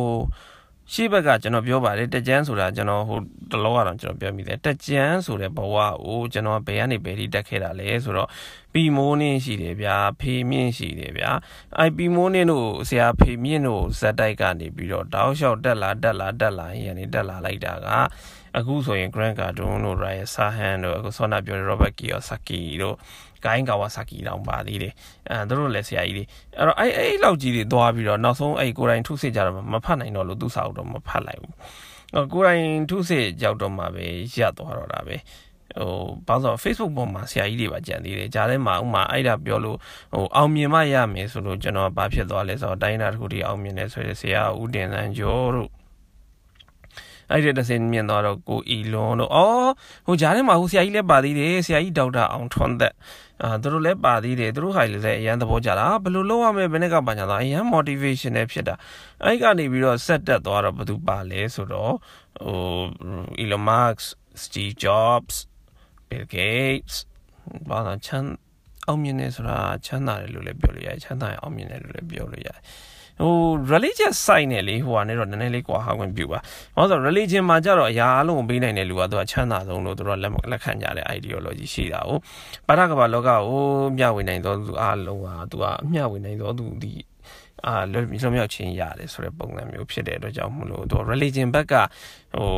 ရှေ့ဘက်ကကျွန်တော်ပြောပါတယ်တက်ကြမ်းဆိုတာကျွန်တော်ဟိုတလောကတော့ကျွန်တော်ပြောမိတယ်တက်ကြမ်းဆိုတဲ့ဘဝကိုကျွန်တော်ဘယ်ကနေဘယ်ထိတက်ခဲ့တာလဲဆိုတော့ပီမိုးနင်းရှိတယ်ဗျာဖေမြင့်ရှိတယ်ဗျာအိုင်ပီမိုးနင်းတို့ဆရာဖေမြင့်တို့ဇက်တိုက်ကနေပြီးတော့တောက်လျှောက်တက်လာတက်လာတက်လာရင်နေတက်လာလိုက်တာကအခုဆိုရင် Grant Cardone တို့ Ryan Sahan တို့အခုဆောနာပြောတဲ့ Robert Kiyosaki တို့ ဂိုင်းကာဝါဆာကီတောင်ပါသေးတယ်အဲသူတို့လည်းဆရာကြီးတွေအဲ့တော့အဲ့အဲ့လောက်ကြီးတွေသွားပြီးတော့နောက်ဆုံးအဲ့ကိုယ်တိုင်ထုစစ်ကြတော့မဖတ်နိုင်တော့လို့သူ့စာအုပ်တော့မဖတ်လိုက်ဘူးကိုယ်တိုင်ထုစစ်ရောက်တော့မှပဲရပ်သွားတော့တာပဲဟိုဘာလို့ Facebook ပေါ်မှာဆရာကြီးတွေပါကြံသေးတယ်ဂျားထဲမှာဥမာအဲ့ဒါပြောလို့ဟိုအောင်မြင်မှရမယ်ဆိုလို့ကျွန်တော်ဘာဖြစ်သွားလဲဆိုတော့တိုင်းတာတစ်ခုတည်းအောင်မြင်တယ်ဆိုရယ်ဆရာဦးတင်စန်းကျော်တို့အဲ့ဒီတစ်စင်းမြင်တော့ကိုအီလွန်တို့အော်ဟိုဂျားထဲမှာဟိုဆရာကြီးလည်းပါသေးတယ်ဆရာကြီးဒေါက်တာအောင်ထွန်းသက် အာသူတို့လည်းပါသေးတယ်သူတို့ဟာလည်းအရန်သဘောကျတာဘယ်လိုလုပ်ရမလဲဘယ်နဲ့ကပါညာတော့အရန် motivation နဲ့ဖြစ်တာအဲ့ကနေပြီးတော့ဆက်တက်သွားတော့ဘယ်သူပါလဲဆိုတော့ဟို Elon Musk Steve Jobs Bill Gates ဘာသာချမ်းအောင်မြင်နေဆိုတာချမ်းသာတယ်လို့လည်းပြောလို့ရတယ်ချမ်းသာရင်အောင်မြင်တယ်လို့လည်းပြောလို့ရတယ် ဟို religious side နဲ့လေဟိုကနေတော့နည်းနည်းလေးကွာဟာခွင့်ပြုပါ။ဘာလို့ဆို religion မှာကြတော့အရာအလုံးကိုပေးနိုင်တဲ့လူကသူကချမ်းသာဆုံးလို့သူတို့လက်လက်ခံကြတဲ့ ideology ရှိတာ哦။ပါရကဘာလောကကိုမျှဝေနိုင်သောသူအားလုံးဟာသူကမျှဝေနိုင်သောသူဒီအာလွတ်လွတ်မြောက်ခြင်းရတယ်ဆိုတဲ့ပုံစံမျိုးဖြစ်တဲ့အတွက်ကြောင့်မလို့သူ religion ဘက်ကဟို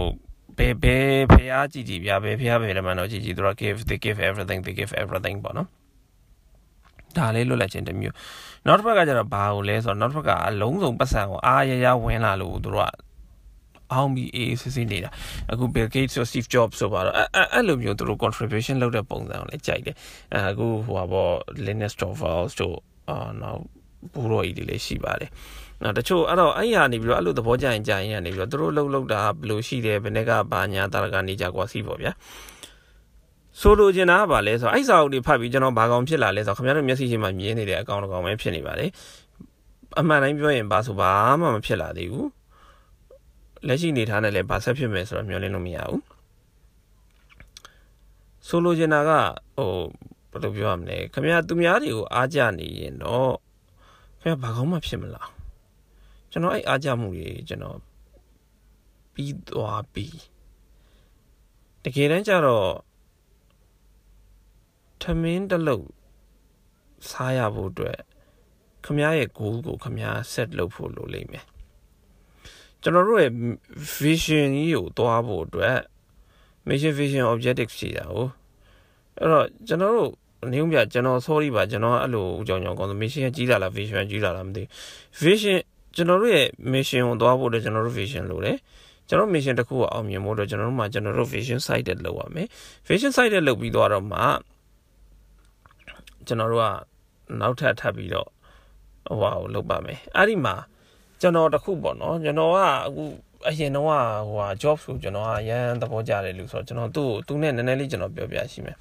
ဘယ်ဘယ်ဖះကြည့်ကြည့်ပြဘယ်ဖះဘယ်ဓမ္မတော့ကြည့်ကြည့်သူက give they give everything they give everything ပေါ့နော် ဒါလေးလွတ်လပ်ခြင်းတစ်မျိုးနောက်တစ်ဖက်ကကျတော့ဘာကိုလဲဆိုတော့နောက်တစ်ဖက်ကအလုံးစုံပတ်စံကိုအားရရဝင်လာလို့သူတို့ကအောင်ပြီးအေးစစ်စစ်နေတာအခု Bill Gates ဆို Steve Jobs ဆိုပါတော့အဲ့အဲ့လိုမျိုးသူတို့ contribution လုပ်တဲ့ပုံစံကိုလည်းကြိုက်တယ်အခုဟိုပါပေါ့ Linus Torvalds တို့အာနောက်ဘူရောကြီးတွေလည်းရှိပါတယ်နော်တချို့အဲ့တော့အဲ့ရနေပြီးတော့အဲ့လိုသဘောကျရင်ကြာရင်ကနေပြီးတော့သူတို့လှုပ်လှုပ်တာဘယ်လိုရှိတယ်ဘယ်နဲ့ကဘာညာတာရကနေကြကွာစီပေါ့ဗျာ ဆိုလိုချင်တာကဘာလဲဆိုတော့အဲ့စာအုပ်တွေဖတ်ပြီးကျွန်တော်ဘာကောင်ဖြစ်လာလဲဆိုတော့ခင်ဗျားတို့မျက်စိရှိမှမြင်နေတဲ့အကောင်တကောင်ပဲဖြစ်နေပါတယ်အမှန်တိုင်းပြောရင်ဘာဆိုဘာမှမဖြစ်လာသေးဘူးလက်ရှိနေထားနဲ့လည်းဘာဆက်ဖြစ်မယ်ဆိုတော့မျှော်လင့်လို့မရဘူးဆိုလိုချင်တာကဟိုဘယ်လိုပြောရမလဲခင်ဗျားသူများတွေကိုအားကြနေရင်တော့ခင်ဗျားဘာကောင်းမှဖြစ်မလားကျွန်တော်အဲ့အားကြမှုတွေကျွန်တော်ပြီးသွားပြီတကယ်တမ်းကျတော့ထ မင်းတစ်လုံးစားရဖို့အတွက်ခမရဲ့ goal ကိုခမ set လုပ်ဖို့လိုလိမ့်မယ်ကျွန်တော်တို့ရဲ့ vision ကြီးကိုတွားဖို့အတွက် mission vision objective ရှိတာ哦အဲ့တော့ကျွန်တော်တို့နေဦးပြကျွန်တော် sorry ပါကျွန်တော်အဲ့လိုအကြောင်းကြောင့်ကောင်း mission ကြီးလာလား vision ကြီးလာလားမသိ vision ကျွန်တော်တို့ရဲ့ mission ကိုတွားဖို့အတွက်ကျွန်တော်တို့ vision လိုတယ်ကျွန်တော် mission တစ်ခုကိုအောင်မြင်ဖို့အတွက်ကျွန်တော်တို့မှာကျွန်တော်တို့ vision sighted လုပ်ရမယ် vision sighted လုပ်ပြီးတော့မှ ကျွန်တော်တို့ကနောက်ထပ်ထပ်ပြီးတော့ဟိုဟာကိုလုပ်ပါမယ်အဲ့ဒီမှာကျွန်တော်တခုပေါ့နော်ကျွန်တော်ကအခုအရင်တော့ဟိုဟာ job ဆိုကျွန်တော်ကရန်သဘောကျတယ်လို့ဆိုတော့ကျွန်တော်သူ့သူနဲ့နည်းနည်းလေးကျွန်တော်ပြောပြရှိမယ်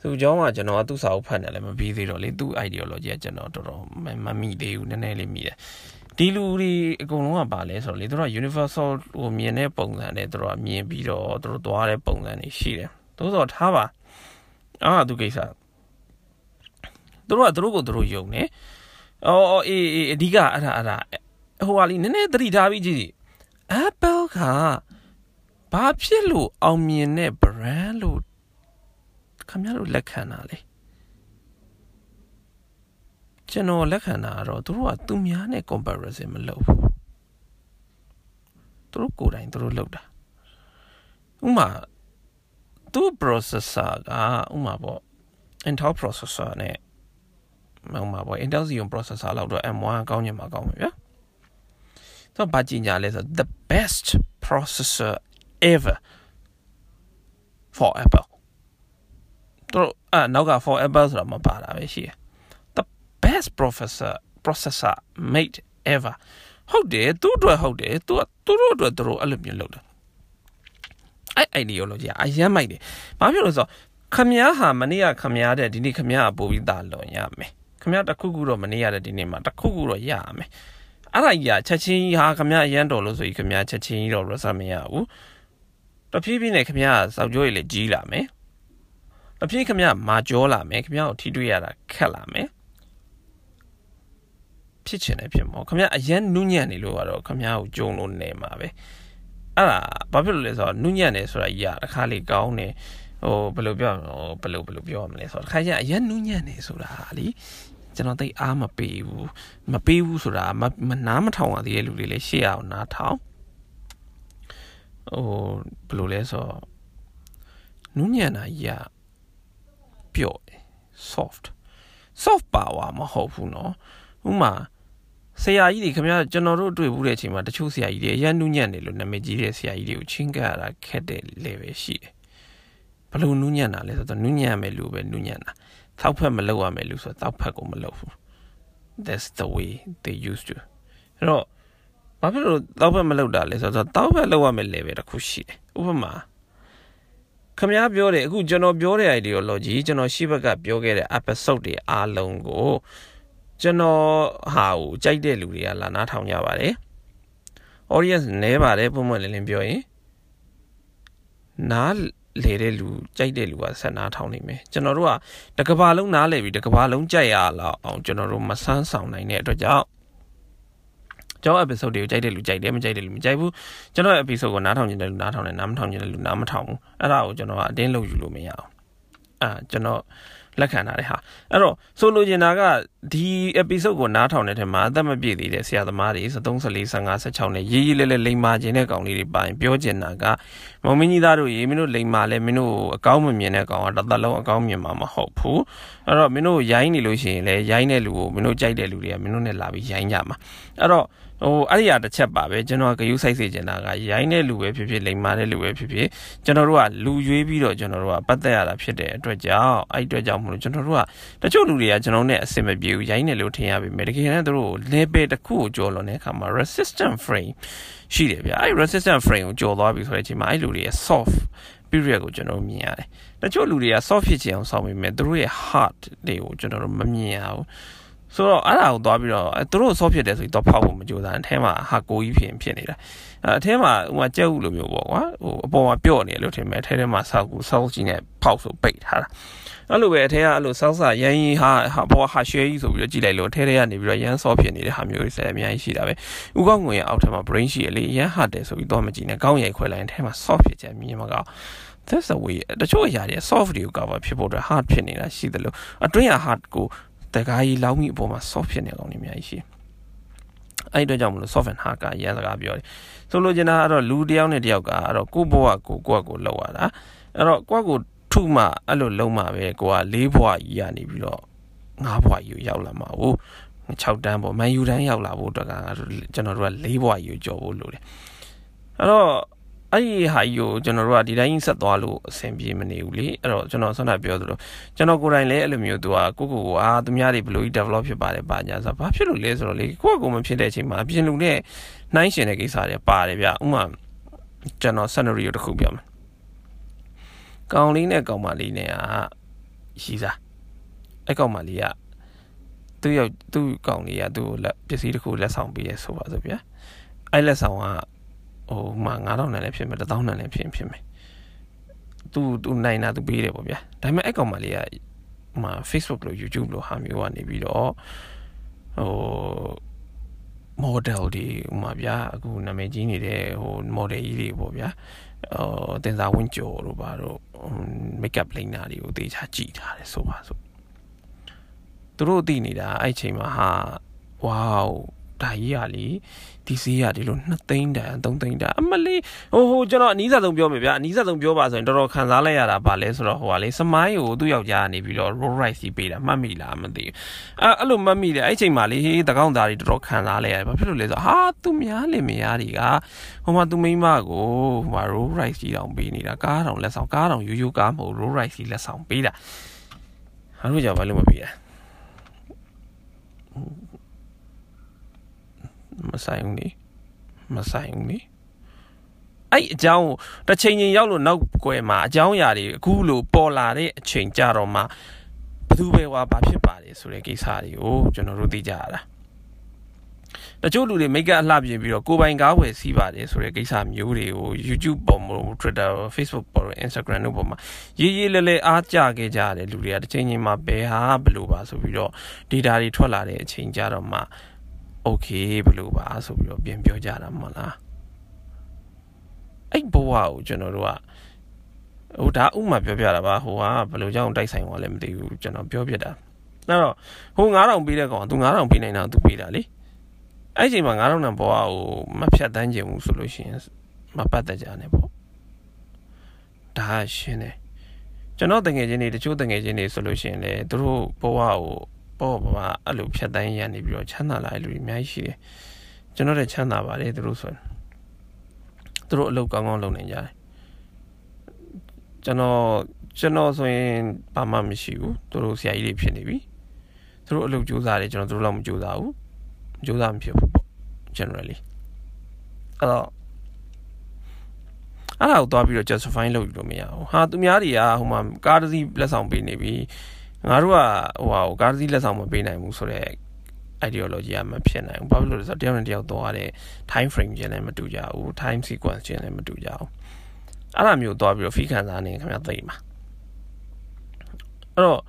သူကြောင့်ကကျွန်တော်ကသူ့စာအုပ်ဖတ်နေလည်းမပြီးသေးတော့လေသူ့ ideology ကကျွန်တော်တော်တော်မမိသေးဘူးနည်းနည်းလေးမိတယ်ဒီလူတွေအကုန်လုံးကပါလဲဆိုတော့လေသူတို့က universal ဟိုမြင်တဲ့ပုံစံနဲ့သူတို့ကမြင်ပြီးတော့သူတို့သွားတဲ့ပုံစံတွေရှိတယ်သို့သောထားပါအာသူကိစ္စ သူတို့ကသူတို့ကိုသူတို့ယုံနေအော်အေးအေးအဓိကအဲ့ဒါအဲ့ဒါဟိုဟာလीနည်းနည်းသတိထားပြီးကြည့် Apple ကဘာဖြစ်လို့အောင်မြင်တဲ့ brand လို့ခင်ဗျားတို့လက်ခံတာလေကျွန်တော်လက်ခံတာကတော့သူတို့ကသူများနဲ့ comparison မလုပ်ဘူးသူတို့ကိုယ်တိုင်သူတို့လုပ်တာဥမာသူ processor ကဥမာပေါ့ Intel processor နဲ့ ဟိုမှာပေါ့ Intel Xeon processor လောက်တော့ M1 ကောင်းညင်မှာကောင်းမှာဗျာဆိုတော့ဘာကြီးညာလဲဆို the best processor ever for Apple တော့အနောက်က for Apple ဆိုတာမပါတာပဲရှိတယ် the best processor processor made ever ဟုတ်တယ်သူ့အတွက်ဟုတ်တယ်သူကသူတို့အတွက်သူတို့အဲ့လိုမျိုးလုပ်တယ်အဲ့ ideology အရင်မိုက်တယ်ဘာဖြစ်လို့ဆိုတော့ခမည်းဟာမနေ့ကခမည်းတဲ့ဒီနေ့ခမည်းကပို့ပြီးသားလွန်ရမယ် ခမရတခုခုတော့မနေရတဲ့ဒီနေ့မှာတခုခုတော့ရရမယ်အဲ့ဒါကြီးကချက်ချင်းဟာခမရရန်တော်လို့ဆိုပြီးခမရချက်ချင်းတော့ရစမရဘူးတဖြည်းဖြည်းနဲ့ခမရစောက်ကြောရည်လည်းကြီးလာမယ်တဖြည်းခမရမာကြောလာမယ်ခမရကိုထိတွေ့ရတာခက်လာမယ်ဖြစ်ချင်တယ်ဖြစ်မောခမရအရန်နုညံ့နေလို့ကတော့ခမရကိုကြုံလို့နေမှာပဲအဲ့ဒါဘာဖြစ်လို့လဲဆိုတော့နုညံ့နေဆိုတာကြီးကတစ်ခါလေကောင်းတယ်ဟိုဘယ်လိုပြောဟိုဘယ်လိုဘယ်လိုပြောရမလဲဆိုတော့တစ်ခါကျအရန်နုညံ့နေဆိုတာလी ကျွန်တော်သိအားမပေးဘူးမပေးဘူးဆိုတာမနားမထောင်ရသေးတဲ့လူတွေလည်းရှေ့အောင်နားထောင်ဟိုဘယ်လိုလဲဆိုတော့နူးညံ့တာကြီးကပျော့ soft soft power မဟုတ်ဘူးเนาะဥမာဆရာကြီးတွေခင်ဗျားကျွန်တော်တို့တွေ့ဘူးတဲ့အချိန်မှာတချို့ဆရာကြီးတွေအရန်နူးညံ့နေလို့နာမည်ကြီးတဲ့ဆရာကြီးတွေကိုချင်းကပ်ရတာခက်တဲ့ level ရှိတယ်ဘလို့နူးညံ့တာလဲဆိုတော့နူးညံ့မယ်လို့ပဲနူးညံ့တာ သောက်ဖက်မလုပ်ရမယ်လို့ဆိုတော့သောက်ဖက်ကိုမလုပ်ဘူး that's the way they used to အဲ့တော့ဘာဖြစ်လို့သောက်ဖက်မလုပ်တာလဲဆိုတော့သောက်ဖက်လုပ်ရမယ် level တစ်ခုရှိတယ်ဥပမာခမည်းပြောတယ်အခုကျွန်တော်ပြောတဲ့ ideology ကျွန်တော်ရှိဘက်ကပြောခဲ့တဲ့ episode တွေအားလုံးကိုကျွန်တော်ဟာကိုကြိုက်တဲ့လူတွေကလာနားထောင်ကြပါတယ် audience နဲပါတယ်ပုံမှန်လင်းလင်းပြောရင်နား လေတဲ့လူကြိုက်တဲ့လူကဆက်နာထောင်နေမယ်ကျွန်တော်တို့ကတကဘာလုံးနားလေပြီတကဘာလုံးကြိုက်ရလောက်အောင်ကျွန်တော်တို့မဆန်းဆောင်နိုင်တဲ့အတွက်ကြောင့်ကျွန်တော် episode တွေကိုကြိုက်တဲ့လူကြိုက်တယ်မကြိုက်တဲ့လူမကြိုက်ဘူးကျွန်တော် episode ကိုနားထောင်နေတဲ့လူနားထောင်တယ်နားမထောင်နေတဲ့လူနားမထောင်ဘူးအဲ့ဒါကိုကျွန်တော်ကအတင်းလုပ်ယူလို့မရအောင်အာကျွန်တော်လက်ခံထားတဲ့ဟာအဲ့တော့ဆိုလိုချင်တာကဒီ episode ကိုနားထောင်တဲ့ထဲမှာအသက်မပြည့်သေးတဲ့ဆရာသမားတွေ73 44 55 16နဲ့ရေးရေးလဲလဲလိမ်မာခြင်းတဲ့ကောင်လေးတွေပိုင်းပြောချင်တာက မောင်မင်းကြီးသားတို့ရေမင်းတို့လိမ်မာလဲမင်းတို့အကောင်းမမြင်တဲ့ကောင်ကတစ်သက်လုံးအကောင်းမြင်မှာမဟုတ်ဘူးအဲ့တော့မင်းတို့ရိုင်းနေလို့ရှိရင်လဲရိုင်းတဲ့လူကိုမင်းတို့ကြိုက်တဲ့လူတွေကမင်းတို့နဲ့လာပြီးရိုင်းကြမှာအဲ့တော့ဟိုအဲ့ဒီအရာတစ်ချက်ပါပဲကျွန်တော်ကယူဆိုင်စေချင်တာကရိုင်းတဲ့လူပဲဖြစ်ဖြစ်လိမ်မာတဲ့လူပဲဖြစ်ဖြစ်ကျွန်တော်တို့ကလူရွေးပြီးတော့ကျွန်တော်တို့ကပတ်သက်ရတာဖြစ်တဲ့အတွက်ကြောင့်အဲ့အတွက်ကြောင့်မလို့ကျွန်တော်တို့ကတချို့လူတွေကကျွန်တော်နဲ့အဆင်မပြေဘူးရိုင်းတယ်လို့ထင်ရပေမဲ့တကယ်တမ်းသူတို့ level တစ်ခုကိုကျော်လွန်တဲ့အခါမှာ resistant frame ရှိတယ်ဗျအဲ့ resistant frame ကိုကျော်သွားပြီဆိုတဲ့အချိန်မှာအဲ့လူတွေရဲ့ soft period ကိုကျွန်တော်မြင်ရတယ်တချို့လူတွေက soft ဖြစ်ချင်အောင်စောင့်ပေမဲ့သူတို့ရဲ့ heart တွေကိုကျွန်တော်တို့မမြင်ရဘူးဆိုတော့အဲ့ဒါကိုသွားပြီးတော့သူတို့ဆော့ဖြစ်တယ်ဆိုပြီးတော့ဖောက်ဖို့မကြိုးစားအထဲမှာဟာကိုကြီးဖြစ်ဖြစ်နေတာအဲအထဲမှာဟိုမှာကြက်ဥလိုမျိုးပေါ့ကွာဟိုအပေါ်မှာပြော့နေလို့ထင်မယ်အထဲထဲမှာဆောက်ကူဆောက်ကြီးနဲ့ဖောက်ဆိုပိတ်ထားတာ အဲ့လိုပဲအထဲကအဲ့လိုဆောက်စာရန်ရင်ဟာဟာပေါ်ဟာရွှဲကြီးဆိုပြီးတော့ကြည့်လိုက်လို့အထဲထဲကနေပြီးတော့ရန်ဆော့ဖြစ်နေတဲ့ဟာမျိုးတွေဆက်အများကြီးရှိတာပဲဥကောင်းငွေအောက်ထဲမှာ brain ရှိရလေရန်ဟာတယ်ဆိုပြီးတော့မကြည့်နဲ့ကောင်းရိုက်ခွဲလိုက်ရင်အထဲမှာ soft ဖြစ်ချက်မြင်မှာကော that's the way တချို့အရာတွေ soft တွေကို cover ဖြစ်ဖို့အတွက် hard ဖြစ်နေတာရှိတယ်လို့အတွင်းက hard ကိုတကားကြီးလောင်းမိအပေါ်မှာ soft ဖြစ်နေကောင်တွေအများကြီးရှိအဲ့အတွက်ကြောင့်မလို့ soft and hard ကရန်စကားပြောတယ်ဆိုလိုချင်တာကတော့လူတယောက်နဲ့တယောက်ကအဲ့တော့ကိုဘဝကိုကိုယ့်ကိုလောက်ရတာအဲ့တော့ကိုယ့်ကို ထုမှအဲ့လိုလုံးမှပဲကိုက၄ဘဝကြီးရနေပြီးတော့၅ဘဝကြီးကိုရောက်လာမှာဟုတ်6တန်းပေါ့မန်ယူတန်းရောက်လာဖို့အတွက်ကကျွန်တော်တို့က၄ဘဝကြီးကိုကြော်ဖို့လိုတယ်အဲ့တော့အဲ့ဒီဟာကြီးကိုကျွန်တော်တို့ကဒီတိုင်းဆက်သွားလို့အဆင်ပြေမနေဘူးလေအဲ့တော့ကျွန်တော်ဆွမ်းနာပြောသလိုကျွန်တော်ကိုယ်တိုင်လည်းအဲ့လိုမျိုးသူကကိုကိုကိုအာသူများတွေဘယ်လိုကြီး develop ဖြစ်ပါတယ်ပါညာဆိုဘာဖြစ်လို့လဲဆိုတော့လေကိုယ့်ကိုယ်မဖြစ်တဲ့အချိန်မှာအပြင်လူနဲ့နှိုင်းရှင်တဲ့ကိစ္စတွေပါတယ်ဗျဥမာကျွန်တော် scenario တစ်ခုပြောမယ် ကောင်လေးနဲ့ကောင်မလေးနဲ့ကရှိစားအဲ့ကောင်မလေးကသူ့ရောက်သူ့ကောင်လေးကသူ့လက်ပစ္စည်းတစ်ခုလက်ဆောင်ပေးရဆိုပါစို့ဗျာအဲ့လက်ဆောင်ကဟိုမှ9000နဲ့လည်းဖြစ်မယ်1000နဲ့လည်းဖြစ်ဖြစ်မယ်သူသူနိုင်တာသူပေးတယ်ပေါ့ဗျာဒါပေမဲ့အဲ့ကောင်မလေးကဟို Facebook လို့ YouTube လို့ဟာမျိုးကနေပြီးတော့ဟို model တွေဟိုမှာဗျာအခုနာမည်ကြီးနေတဲ့ဟို model ကြီးတွေပေါ့ဗျာ ဟိုတင်စာဝင်းကျော်တို့ဘာတို့ makeup liner တွေကိုတေချာကြည့်ထားတယ်ဆိုပါဆိုသူတို့သိနေတာအဲ့ချိန်မှာဟာဝေါဒါကြီးရလေ ဒီဈေးရဒီလို2သိန်းတန်3သိန်းတန်အမလေးဟိုဟိုကျွန်တော်အနည်းဆုံးပြောမယ်ဗျာအနည်းဆုံးပြောပါဆိုရင်တော်တော်ခံစားလိုက်ရတာပါလဲဆိုတော့ဟိုကလေစမိုင်းကိုသူ့ယောက်ျားကနေပြီးတော့ roll rice ကြီးပေးတာမှတ်မိလားမသိဘူးအဲအဲ့လိုမှတ်မိတယ်အဲ့ချိန်မှာလေဟေးတကောင်းသားတွေတော်တော်ခံစားလိုက်ရတယ်ဘာဖြစ်လို့လဲဆိုတော့ဟာသူများလင်မယားတွေကဟိုမှာသူမိန်းမကိုဟိုမှာ roll rice ကြီးတောင်ပေးနေတာကားတောင်လက်ဆောင်ကားတောင်ရိုးရိုးကားမဟုတ် roll rice ကြီးလက်ဆောင်ပေးတာဟာလို့ကြောင့်ဘာလို့မပေးတာ မဆိုင်ဘူးနေမဆိုင်ဘူးနေအဲ့အကြောင်းတစ်ချိန်ချင်းရောက်လို့နောက်ွယ်မှာအကြောင်းအရာတွေအခုလိုပေါ်လာတဲ့အချိန်ကြတော့မှဘသူပဲဝါဘာဖြစ်ပါတယ်ဆိုတဲ့ကိစ္စတွေကိုကျွန်တော်တို့သိကြရတာတချို့လူတွေမိတ်ကအလှပြင်ပြီးတော့ကိုပိုင်ကားဝယ်စီးပါတယ်ဆိုတဲ့ကိစ္စမျိုးတွေကို YouTube ပေါ်မှာ Twitter Facebook ပေါ် Instagram တို့ပေါ်မှာရေးရေးလဲလဲအားကြခဲ့ကြတယ်လူတွေကတစ်ချိန်ချင်းမှာဘယ်ဟာဘယ်လိုပါဆိုပြီးတော့ data တွေထွက်လာတဲ့အချိန်ကြတော့မှ okay ဘလို့ပါဆိုပြီးတော့ပြန်ပြောကြတာမဟုတ်လားအဲ့ဘဝကိုကျွန်တော်တို့ကဟိုဒါဥမာပြောပြတာပါဟိုကဘယ်လိုကြောင့်တိုက်ဆိုင်သွားလဲမသိဘူးကျွန်တော်ပြောပြတာအဲ့တော့ဟို9000ပေးတဲ့ကောင်သူ9000ပေးနိုင်တာသူပေးတာလေအဲ့ချိန်မှာ9000နဲ့ဘဝကိုမဖြတ်တန်းခြင်းဘူးဆိုလို့ရှိရင်မပတ်သက်ကြနဲ့ပေါ့ဒါရှင်းတယ်ကျွန်တော်တငယ်ချင်းတွေတချို့တငယ်ချင်းတွေဆိုလို့ရှိရင်လေသူတို့ဘဝကို ပေါ့ပါအဲ့လိုဖြတ်တန်းရနေပြီးတော့ချမ်းသာလာတဲ့လူတွေအများကြီးရှိတယ်ကျွန်တော်လည်းချမ်းသာပါတယ်သူတို့ဆိုရင်သူတို့အလုပ်ကောင်းကောင်းလုပ်နေကြတယ်ကျွန်တော်ကျွန်တော်ဆိုရင်ဘာမှမရှိဘူးသူတို့ဆရာကြီးတွေဖြစ်နေပြီသူတို့အလုပ်ကြိုးစားတယ်ကျွန်တော်တို့တော့မကြိုးစားဘူးကြိုးစားမဖြစ်ဘူးပေါ့ generally အဲ့တော့အဲ့ဒါကိုသွားပြီးတော့ justify လုပ်ယူလို့မရဘူးဟာသူများတွေကဟိုမှာကားတစ်စီးလက်ဆောင်ပေးနေပြီ ငါတို့ကဟိုဟာကိုကားစီးလက်ဆောင်မပေးနိုင်ဘူးဆိုတော့ ideology ကမဖြစ်နိုင်ဘူးဘာဖြစ်လို့လဲဆိုတော့တယောက်နဲ့တယောက်သွားတဲ့ time frame ချင်းလည်းမတူကြဘူး time sequence ချင်းလည်းမတူကြဘူးအဲ့ဒါမျိုးသွားပြီးတော့ဖီးခံစားနေခင်ဗျာသိမှာအဲ့တော့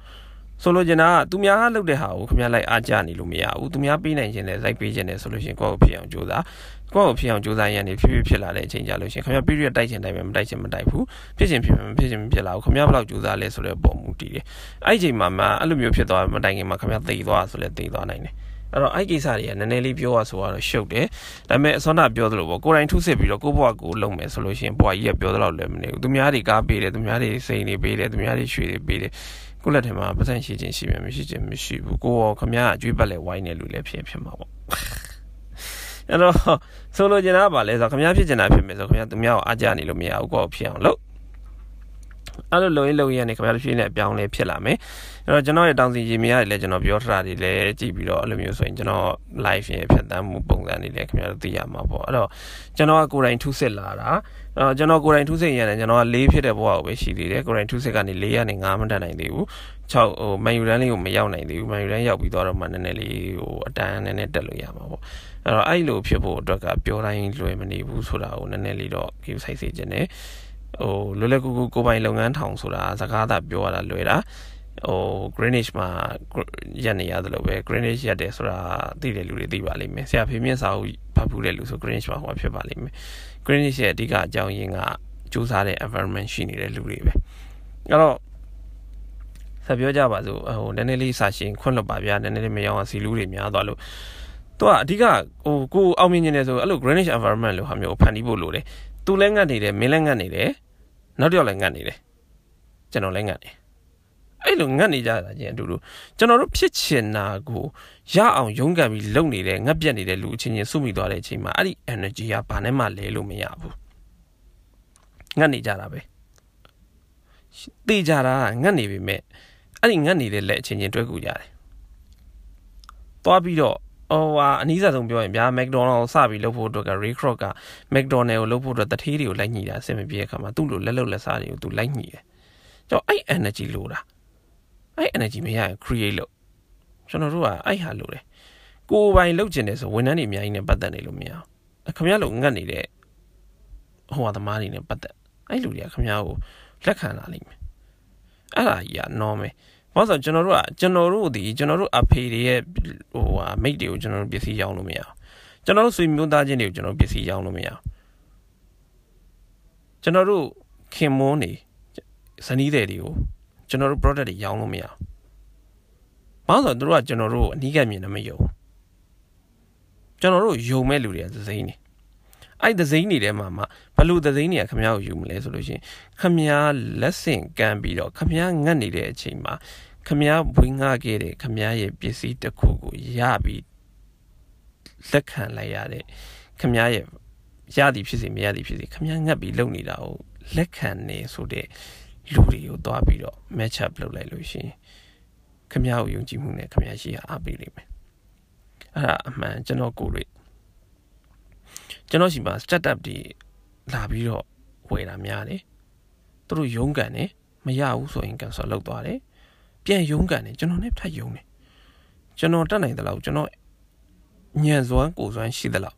ဆိုလိုချင်တာကသူများလှုပ်တဲ့ဟာကိုခင်ဗျားလိုက်အားကြနေလို့မရဘူးသူများပေးနိုင်ခြင်းနဲ့လိုက်ပေးခြင်းနဲ့ဆိုလို့ရှိရင်ကိုယ့်ကိုဖြစ်အောင်ကြိုးစား ကိုယ့်ကိုဖြစ်အောင်ကြိုးစားရရင်ဖြည်းဖြည်းဖြစ်လာတဲ့အချိန်ကြလို့ရှိရင်ခင်ဗျား period တိုက်ခြင်းတိုက်မယ်မတိုက်ခြင်းမတိုက်ဘူးဖြစ်ခြင်းဖြစ်မယ်မဖြစ်ခြင်းမဖြစ်လာဘူးခင်ဗျားဘယ်လောက်ကြိုးစားလဲဆိုတဲ့ပုံမူတည်တယ်အဲ့ဒီအချိန်မှာမှအဲ့လိုမျိုးဖြစ်သွားမတိုင်ခင်မှာခင်ဗျားသိသွားဆိုလဲသိသွားနိုင်တယ်အဲ့တော့အဲ့ကိစ္စတွေကနည်းနည်းလေးပြောရဆိုတော့ရှုပ်တယ်ဒါပေမဲ့အစောနာပြောသလိုပေါ့ကိုယ်တိုင်ထုစစ်ပြီးတော့ကိုယ့်ဘဝကိုလုံးမယ်ဆိုလို့ရှိရင်ဘဝကြီးကပြောသလောက်လည်းမနေဘူးသူများတွေကားပေးတယ်သူများတွေစိန်တွေပေးတယ်သူများတွေရွှေတွေပေးတယ်ကိုလက်ထဲမှာပတ်စံရှိခြင်းရှိမယ်မရှိခြင်းမရှိဘူးကိုရောခမရအကျွေးပတ်လဲဝိုင်းနေလူလည်းဖြစ်ဖြစ်မှာပေါ့ အဲ့တော့ဆိုလိုချင်တာကဘာလဲဆိုတော့ခမရဖြစ်ချင်တာဖြစ်မယ်ဆိုခမရသူများကိုအားကြနေလို့မရဘူးကိုယ်ဖြစ်အောင်လုပ်အဲ့လိုလုံရင်လုံရင်နေခင်ဗျားတို့ဖြည့်နေအပြောင်းလဲဖြစ်လာမယ်အဲ့တော့ကျွန်တော်ရဲ့တောင်စီကြီးမြရတယ်လည်းကျွန်တော်ပြောထားတာတွေလည်းကြည့်ပြီးတော့အဲ့လိုမျိုးဆိုရင်ကျွန်တော် live ရဲ့ဖြတ်သန်းမှုပုံစံတွေလည်းခင်ဗျားတို့သိရမှာပေါ့အဲ့တော့ကျွန်တော်ကကိုယ်တိုင်ထုစစ်လာတာအဲ့တော့ကျွန်တော်ကိုယ်တိုင်ထုစစ်ရတယ်ကျွန်တော်က၄ဖြစ်တဲ့ဘဝကိုပဲရှိသေးတယ်ကိုယ်တိုင်ထုစစ်ကနေ၄ကနေ၅မတက်နိုင်သေးဘူး6ဟိုမန်ယူရန်လေးကိုမရောက်နိုင်သေးဘူးမန်ယူရန်ရောက်ပြီးတော့မှနည်းနည်းလေးဟိုအတန်းနည်းနည်းတက်လို့ရမှာပေါ့ အဲ့တော့အဲ့လိုဖြစ်ဖို့အတွက်ကပြောတိုင်းလွယ်မနေဘူးဆိုတာကိုနည်းနည်းလေးတော့ give ဆိုင်စေခြင်းနဲ့ဟိုလွယ်လွယ်ကူကူကိုပိုင်လုပ်ငန်းထောင်ဆိုတာစကားသာပြောရတာလွယ်တာဟို Greenwich မှာရက်နေရတယ်လို့ပဲ Greenwich ရက်တယ်ဆိုတာသိတဲ့လူတွေသိပါလိမ့်မယ်ဆရာဖေမြင့်စာအုပ်ဖတ်ဖူးတဲ့လူဆို Greenwich မှာဟောဖြစ်ပါလိမ့်မယ် Greenwich ရဲ့အဓိကအကြောင်းရင်းကစူးစမ်းတဲ့ environment ရှိနေတဲ့လူတွေပဲအဲ့တော့ဆက်ပြောကြပါစို့ဟိုနည်းနည်းလေးစာရှင်ခွန့်လွတ်ပါဗျာနည်းနည်းလေးမယောင်းစီလူတွေများသွားလို့ သူကအဓိကဟိုကိုအောင်မြင်နေတယ်ဆိုအဲ့လို Greenwich environment လို့ဟာမျိုးဖန်တီးဖို့လိုတယ်သူလည်းငတ်နေတယ်မင်းလည်းငတ်နေတယ်နောက်တစ်ယောက်လည်းငတ်နေတယ်ကျွန်တော်လည်းငတ်နေအဲ့လိုငတ်နေကြတာချင်းအတူတူကျွန်တော်တို့ဖြစ်ချင်တာကိုရအောင်ရုန်းကန်ပြီးလုပ်နေတဲ့ငတ်ပြက်နေတဲ့လူအချင်းချင်းစုမိသွားတဲ့အချိန်မှာအဲ့ဒီ energy ကဘာနဲ့မှလဲလို့မရဘူးငတ်နေကြတာပဲတေးကြတာငတ်နေပြီမဲ့အဲ့ဒီငတ်နေတဲ့လက်အချင်းချင်းတွဲကူကြတယ်သွားပြီးတော့ ဟိုဟာအနည်းဆုံးပြောရင်ဗျာမက်ဒိုနယ်စပြီးလုပ်ဖို့အတွက်က Ray Kroc ကမက်ဒိုနယ်ကိုလုပ်ဖို့အတွက်တထေးတွေကိုလိုက်ညှိတာအဆင်မပြေတဲ့အခါမှာသူ့လိုလက်လုံလက်စားတွေကိုသူလိုက်ညှိတယ်။ကြောင့်အဲ့ energy လိုတာအဲ့ energy မရရင် create လုပ်ကျွန်တော်တို့ကအဲ့ဟာလိုတယ်။ကိုယ်ပိုင်လုပ်ကျင်တယ်ဆိုဝန်ထမ်းတွေအများကြီးနဲ့ပတ်သက်နေလို့မရအောင်။ခင်ဗျားလိုငတ်နေတဲ့ဟိုဟာသမားတွေနဲ့ပတ်သက်အဲ့လူတွေကခင်ဗျားကိုလက်ခံလာလိမ့်မယ်။အဲ့ဒါကြီးက normal ဘာလို့ဆိုကျွန်တော်တို့ကကျွန်တော်တို့ဒီကျွန်တော်တို့အဖေတွေရဲ့ဟိုဟာမိတ်တွေကိုကျွန်တော်တို့ပစ္စည်းရောင်းလို့မရအောင်ကျွန်တော်တို့ဆွေမျိုးသားချင်းတွေကိုကျွန်တော်ပစ္စည်းရောင်းလို့မရအောင်ကျွန်တော်တို့ခင်မွန်းနေဇနီးတဲ့တွေကိုကျွန်တော်တို့ product တွေရောင်းလို့မရအောင်ဘာလို့ဆိုတော့တို့ကကျွန်တော်တို့အနီးကပ်မြင်နေမယုံကျွန်တော်တို့ယုံမဲ့လူတွေကသစိမ့်နေ အဲ့သစိမ့်နေထဲမှာမှဘလို့သစိမ့်နေကခမရကိုယူမလဲဆိုလို့ရှိရင်ခမရလက်ဆင့်ကမ်းပြီးတော့ခမရငတ်နေတဲ့အချိန်မှာခမရဝင်းငှခဲ့တဲ့ခမရရဲ့ပစ္စည်းတစ်ခုကိုရပြီးလက်ခံလိုက်ရတဲ့ခမရရဲ့ရသည်ဖြစ်စေမရသည်ဖြစ်စေခမရငတ်ပြီးလုပ်နေတာကိုလက်ခံနေဆိုတဲ့လူတွေကိုတွားပြီးတော့ match up လုပ်လိုက်လို့ရှိရင်ခမရကိုယုံကြည်မှုနဲ့ခမရရှိရအားပေးလိမ့်မယ်အဲ့ဒါအမှန်ကျွန်တော်ကိုယ်တွေ့ ကျွန်တော်ရှိမှာ startup တွေလာပြီးတော့ဝယ်တာများတယ်သူတို့ရုန်းကန်တယ်မရဘူးဆိုရင် cancel လုပ်သွားတယ်ပြန်ရုန်းကန်တယ်ကျွန်တော်လည်းထပ်ရုန်းတယ်ကျွန်တော်တက်နိုင်သလောက်ကျွန်တော်ညံစွမ်းကိုစွမ်းရှိသလောက်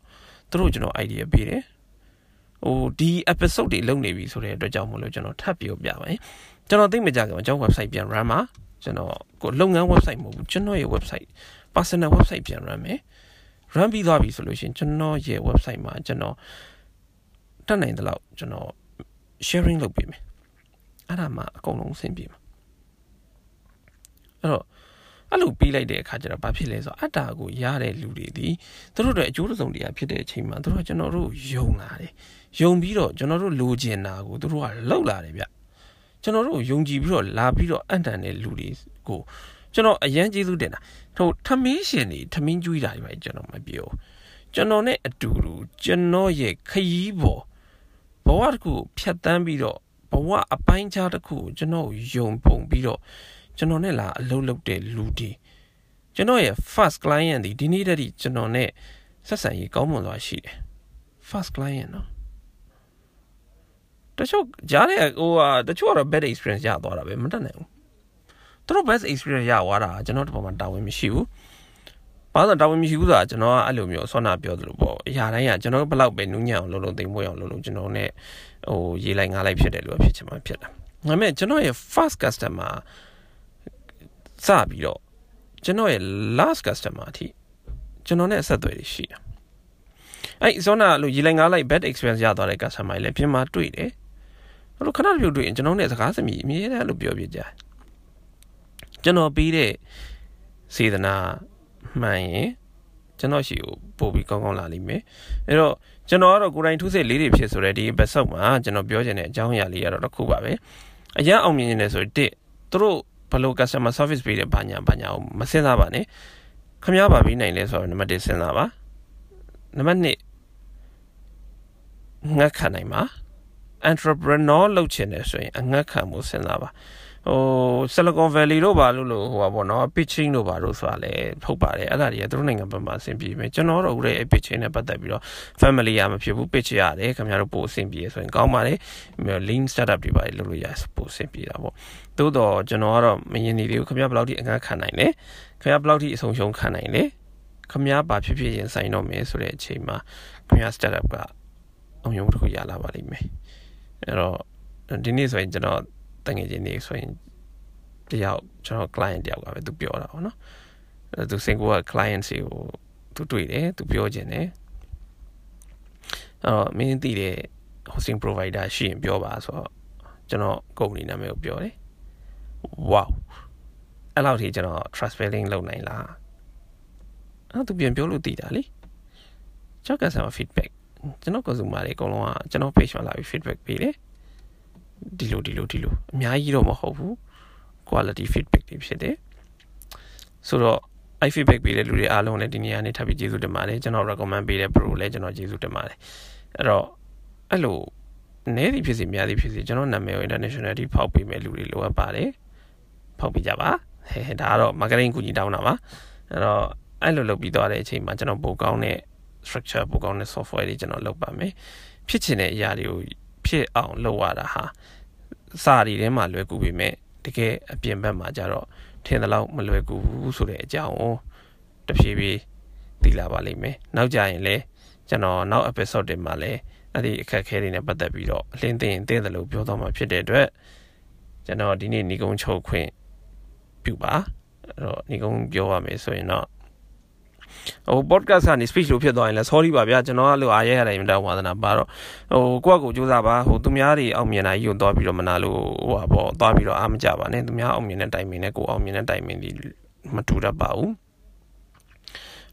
သူတို့ကျွန်တော် idea ပေးတယ်ဟိုဒီ episode တွေလုပ်နေပြီဆိုတဲ့အတွက်ကြောင့်မလို့ကျွန်တော်ထပ်ပြောပြပါမယ်ကျွန်တော်သိမကြခင်ကျွန်တော် website ပြန် run မှာကျွန်တော်ကိုလုပ်ငန်း website မဟုတ်ဘူးကျွန်တော်ရဲ့ website personal website ပြန် run မယ် run ပြီးသွားပြီဆိုလို့ရှိရင်ကျွန်တော်ရဲ့ website မှာကျွန်တော်တက်နိုင်တဲ့လောက်ကျွန်တော် sharing လုပ်ပေးမယ်အဲ့ဒါမှအကုန်လုံးအဆင်ပြေမှာအဲ့တော့အဲ့လိုပြီးလိုက်တဲ့အခါကျတော့ဘာဖြစ်လဲဆိုတော့အတ္တကိုရတဲ့လူတွေဒီသူတို့တွေအကျိုးတစုံတရားဖြစ်တဲ့အချိန်မှာသူတို့ကကျွန်တော်တို့ယုံလာတယ်ယုံပြီးတော့ကျွန်တော်တို့လိုချင်တာကိုသူတို့ကလောက်လာတယ်ဗျကျွန်တော်တို့ယုံကြည်ပြီးတော့လာပြီးတော့အံ့တန်တဲ့လူတွေကို ကျွန်တော်အရန်ကျေးဇူးတင်တာဟိုထမင်းရှင်တွေထမင်းကျွေးတာတွေပဲကျွန်တော်မပြောကျွန်တော်နဲ့အတူတူကျွန်တော်ရဲ့ခရီးပေါ်ဘဝတစ်ခုဖြတ်တန်းပြီးတော့ဘဝအပိုင်းခြားတစ်ခုကိုကျွန်တော်ယုံပုံပြီးတော့ကျွန်တော်နဲ့လာအလုပ်လုပ်တဲ့လူတွေကျွန်တော်ရဲ့ first client ဒီဒီနေ့တည်းကျွန်တော်နဲ့ဆက်ဆံရေးကောင်းမွန်စွာရှိတယ် first client နော်တချို့ကြားတဲ့ဟိုဟာတချို့ကတော့ bad experience ရသွားတာပဲမတတ်နိုင်ဘူး သူတို့ best experience ရသွားတာကျွန်တော်တို့ဘာမှတာဝန်မရှိဘူးဘာလို့တာဝန်မရှိဘူးဆိုတာကျွန်တော်ကအဲ့လိုမျိုးဆွမ်းနာပြောသလိုပေါ့အရာတိုင်းကကျွန်တော်ဘလောက်ပဲနူးညံ့အောင်လုပ်လို့တိမ်မွေးအောင်လုပ်လို့ကျွန်တော် ਨੇ ဟိုရေးလိုက်ငားလိုက်ဖြစ်တယ်လို့ဖြစ်ချင်မှဖြစ်တာဒါပေမဲ့ကျွန်တော်ရဲ့ first customer စပြီးတော့ကျွန်တော်ရဲ့ last customer အထိကျွန်တော်နဲ့အဆက်အသွယ်တွေရှိတယ်အဲ့ဇွန်နာလို့ရေးလိုက်ငားလိုက် bad experience ရသွားတဲ့ customer တွေလည်းပြင်မာတွေ့တယ်အဲ့လိုခဏတပြုတ်တွေ့ရင်ကျွန်တော်နဲ့စကားစမြည်အမြဲတမ်းလို့ပြောပြကြတယ် ကျွန်တော်ပြီးတဲ့စေတနာမှန်ရင်ကျွန်တော်ရှိကိုပို့ပြီးကောင်းကောင်းလာလိမ့်မယ်အဲ့တော့ကျွန်တော်ကတော့ကိုယ်တိုင်ထုစစ်လေးတွေဖြစ်ဆိုတဲ့ဒီ episode မှာကျွန်တော်ပြောချင်တဲ့အကြောင်းအရာလေးကတော့တစ်ခုပါပဲအရင်အောင်မြင်နေတယ်ဆိုတစ်သူတို့ဘယ်လို customer service ပေးတယ်ဘာညာဘာညာကိုမစင်စားပါနဲ့ခမားပါပြီးနိုင်လဲဆိုတော့နံပါတ်1စဉ်းစားပါနံပါတ်2ငတ်ခံနိုင်ပါ entrepreneur လုပ်ချင်တယ်ဆိုရင်အငတ်ခံမှုစဉ်းစားပါ ဟို Silicon Valley တို့ဘာလို့လို့ဟိုပါပေါ့နော် pitching တို့ဘာလို့ဆိုတာလဲထုတ်ပါတယ်အဲ့ဒါတွေကသူတို့နိုင်ငံဘက်မှာအဆင်ပြေမယ်ကျွန်တော်တို့ရဲ့ pitching နဲ့ပတ်သက်ပြီးတော့ family ရမဖြစ်ဘူး pitch ရတယ်ခင်ဗျားတို့ပို့အဆင်ပြေဆိုရင်ကောင်းပါတယ် lean startup တွေပါလုပ်လို့ရပို့အဆင်ပြေတာပေါ့သို့တော့ကျွန်တော်ကတော့မရင်နေသေးဘူးခင်ဗျားဘယ်လောက်ထိအငှားခံနိုင်လဲခင်ဗျားဘယ်လောက်ထိအဆုံးရှုံးခံနိုင်လဲခင်ဗျားဘာဖြစ်ဖြစ်ရင်ဆိုင်တော့မယ်ဆိုတဲ့အချိန်မှာခင်ဗျား startup ကအောင်ရုံတစ်ခုရလာပါလိမ့်မယ်အဲ့တော့ဒီနေ့ဆိုရင်ကျွန်တော်တ ငယ်ချင်းတွေဆိုရင်တယောက်ကျွန်တော် client တယောက်ကပဲသူပြောတာပေါ့နော်အဲသူစင်ကိုက client စီကိုသူတွေ့တယ်သူပြောခြင်းတယ်အော်မင်းသိတဲ့ hosting provider ရှိရင်ပြောပါဆိုတော့ကျွန်တော်ကုမ္ပဏီနာမည်ကိုပြောတယ် wow အဲ့လောက်ထိကျွန်တော် trust building လုပ်နိုင်လားအဲ့သူပြန်ပြောလို့တည်တာလေကျွန်တော်ကစား feedback ကျွန်တော် consumer တွေအကုန်လုံးကကျွန်တော် page မှာလာပြီး feedback ပေးတယ် ဒီလိုဒီလိုဒီလိုအများကြီးတော့မဟုတ်ဘူး quality feedback တွေဖြစ်တယ်ဆိုတော့ i feedback ပေးတဲ့လူတွေအားလုံးလည်းဒီနေရာနေထပ်ပြီးကျေးဇူးတင်ပါတယ်ကျွန်တော် recommend ပေးတဲ့ pro လည်းကျွန်တော်ကျေးဇူးတင်ပါတယ်အဲ့တော့အဲ့လိုနည်းသည်ဖြစ်စီများသည်ဖြစ်စီကျွန်တော်နာမည်ကို international တိဖောက်ပေးမဲ့လူတွေလိုအပ်ပါတယ်ဖောက်ပေးကြပါဟဲ့ဒါကတော့ marketing ကူညီတောင်းတာပါအဲ့တော့အဲ့လိုလုပ်ပြီးသွားတဲ့အချိန်မှာကျွန်တော်ပိုကောင်းတဲ့ structure ပိုကောင်းတဲ့ software တွေကျွန်တော်လုပ်ပါမယ်ဖြစ်ချင်တဲ့အရာတွေကို ဖြစ်အောင်လုပ်ရတာဟာစာရီထဲမှာလွယ်ကူပေမဲ့တကယ်အပြင်ဘက်မှာကြတော့ထင်သလောက်မလွယ်ကူဘူးဆိုတဲ့အကြောင်းကိုတဖြည်းဖြည်းသိလာပါလိမ့်မယ်နောက်ကြရင်လည်းကျွန်တော်နောက် episode တွေမှာလည်းအဲ့ဒီအခက်အခဲတွေနဲ့ပတ်သက်ပြီးတော့အလင်းသိရင်သိတယ်လို့ပြောတော့မှာဖြစ်တဲ့အတွက်ကျွန်တော်ဒီနေ့ညီကုန်းချုပ်ခွင့်ပြုပါအဲ့တော့ညီကုန်းပြောရမယ်ဆိုရင်တော့ ဟို podcast ကနေ speech လို့ဖြစ်သွားရင်လည်း sorry ပါဗျာကျွန်တော်ကလို့အားရရတယ်မြတ်ဝါသနာပါတော့ဟိုကိုယ့်အကိုစူးစမ်းပါဟိုသူများတွေအောင်မြင်တာကြီးကိုသွားပြီးတော့မနာလို့ဟိုဟာပေါ့သွားပြီးတော့အားမကြပါနဲ့သူများအောင်မြင်တဲ့တိုင်မင်နဲ့ကိုအောင်မြင်တဲ့တိုင်မင်ဒီမတူတတ်ပါဘူး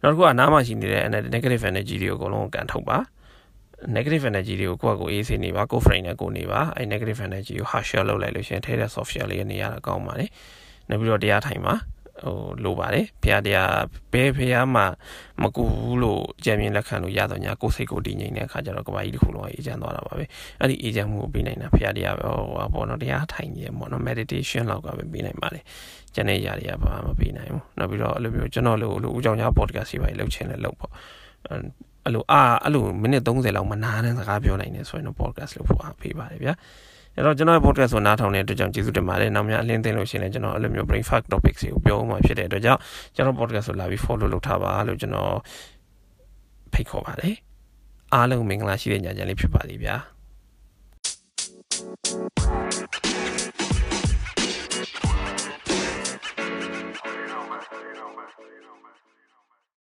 နောက်တစ်ခုကနားမှာရှိနေတဲ့ negative energy တွေကိုအကုန်လုံးကန်ထုတ်ပါ negative energy တွေကိုကိုယ့်အကိုအေးစေးနေပါကို frame နဲ့ကိုနေပါအဲ negative energy ကို hard shell လုပ်လိုက်လို့ရှိရင်ထဲတဲ့ software လေးနေရတာကောင်းပါတယ်နောက်ပြီးတော့တရားထိုင်ပါ ဟိုလိုပါတယ်ဘုရားတရားဘယ်ဘုရားမှမကူဘူးလို့ကြံမြင်လက်ခံလို့ရတော့ညာကိုယ်စိတ်ကိုတည်ငြိမ်တဲ့အခါကျတော့ကဘာကြီးတစ်ခုလုံးအေးချမ်းသွားတာပါပဲအဲ့ဒီအေးချမ်းမှုကိုပေးနိုင်တာဘုရားတရားပဲဟိုပါပေါ့နော်တရားထိုင်နေပေါ့နော် meditation လောက်ကပဲပေးနိုင်ပါတယ်ကျန်တဲ့ຢာတွေကဘာမှမပေးနိုင်ဘူးနောက်ပြီးတော့အဲ့လိုမျိုးကျွန်တော်လိုလိုဦးကြောင်ကြား podcast တွေပါလုပ်ချင်တယ်လုပ်ပေါ့အဲ့လိုအာအဲ့လိုမိနစ်30လောက်မနာတဲ့စကားပြောနိုင်တယ်ဆိုရင်တော့ podcast လုပ်ဖို့အားပေးပါတယ်ဗျာ အဲ့တော့ကျွန်တော်ရဲ့ podcast ကိုနားထောင်တဲ့အတွက်ကြောင့်ကျေးဇူးတင်ပါတယ်နောက်များအလင်းသိလို့ရှိရင်လည်းကျွန်တော်အဲ့လိုမျိုး brain fuck topics တွေကိုပြောမှဖြစ်တဲ့အတွက်ကြောင့်ကျွန်တော် podcast ကိုလာပြီး follow လုပ်ထားပါလို့ကျွန်တော်ဖိတ်ခေါ်ပါတယ်အားလုံးမင်္ဂလာရှိတဲ့ညချမ်းလေးဖြစ်ပါလိမ့်ဗျာ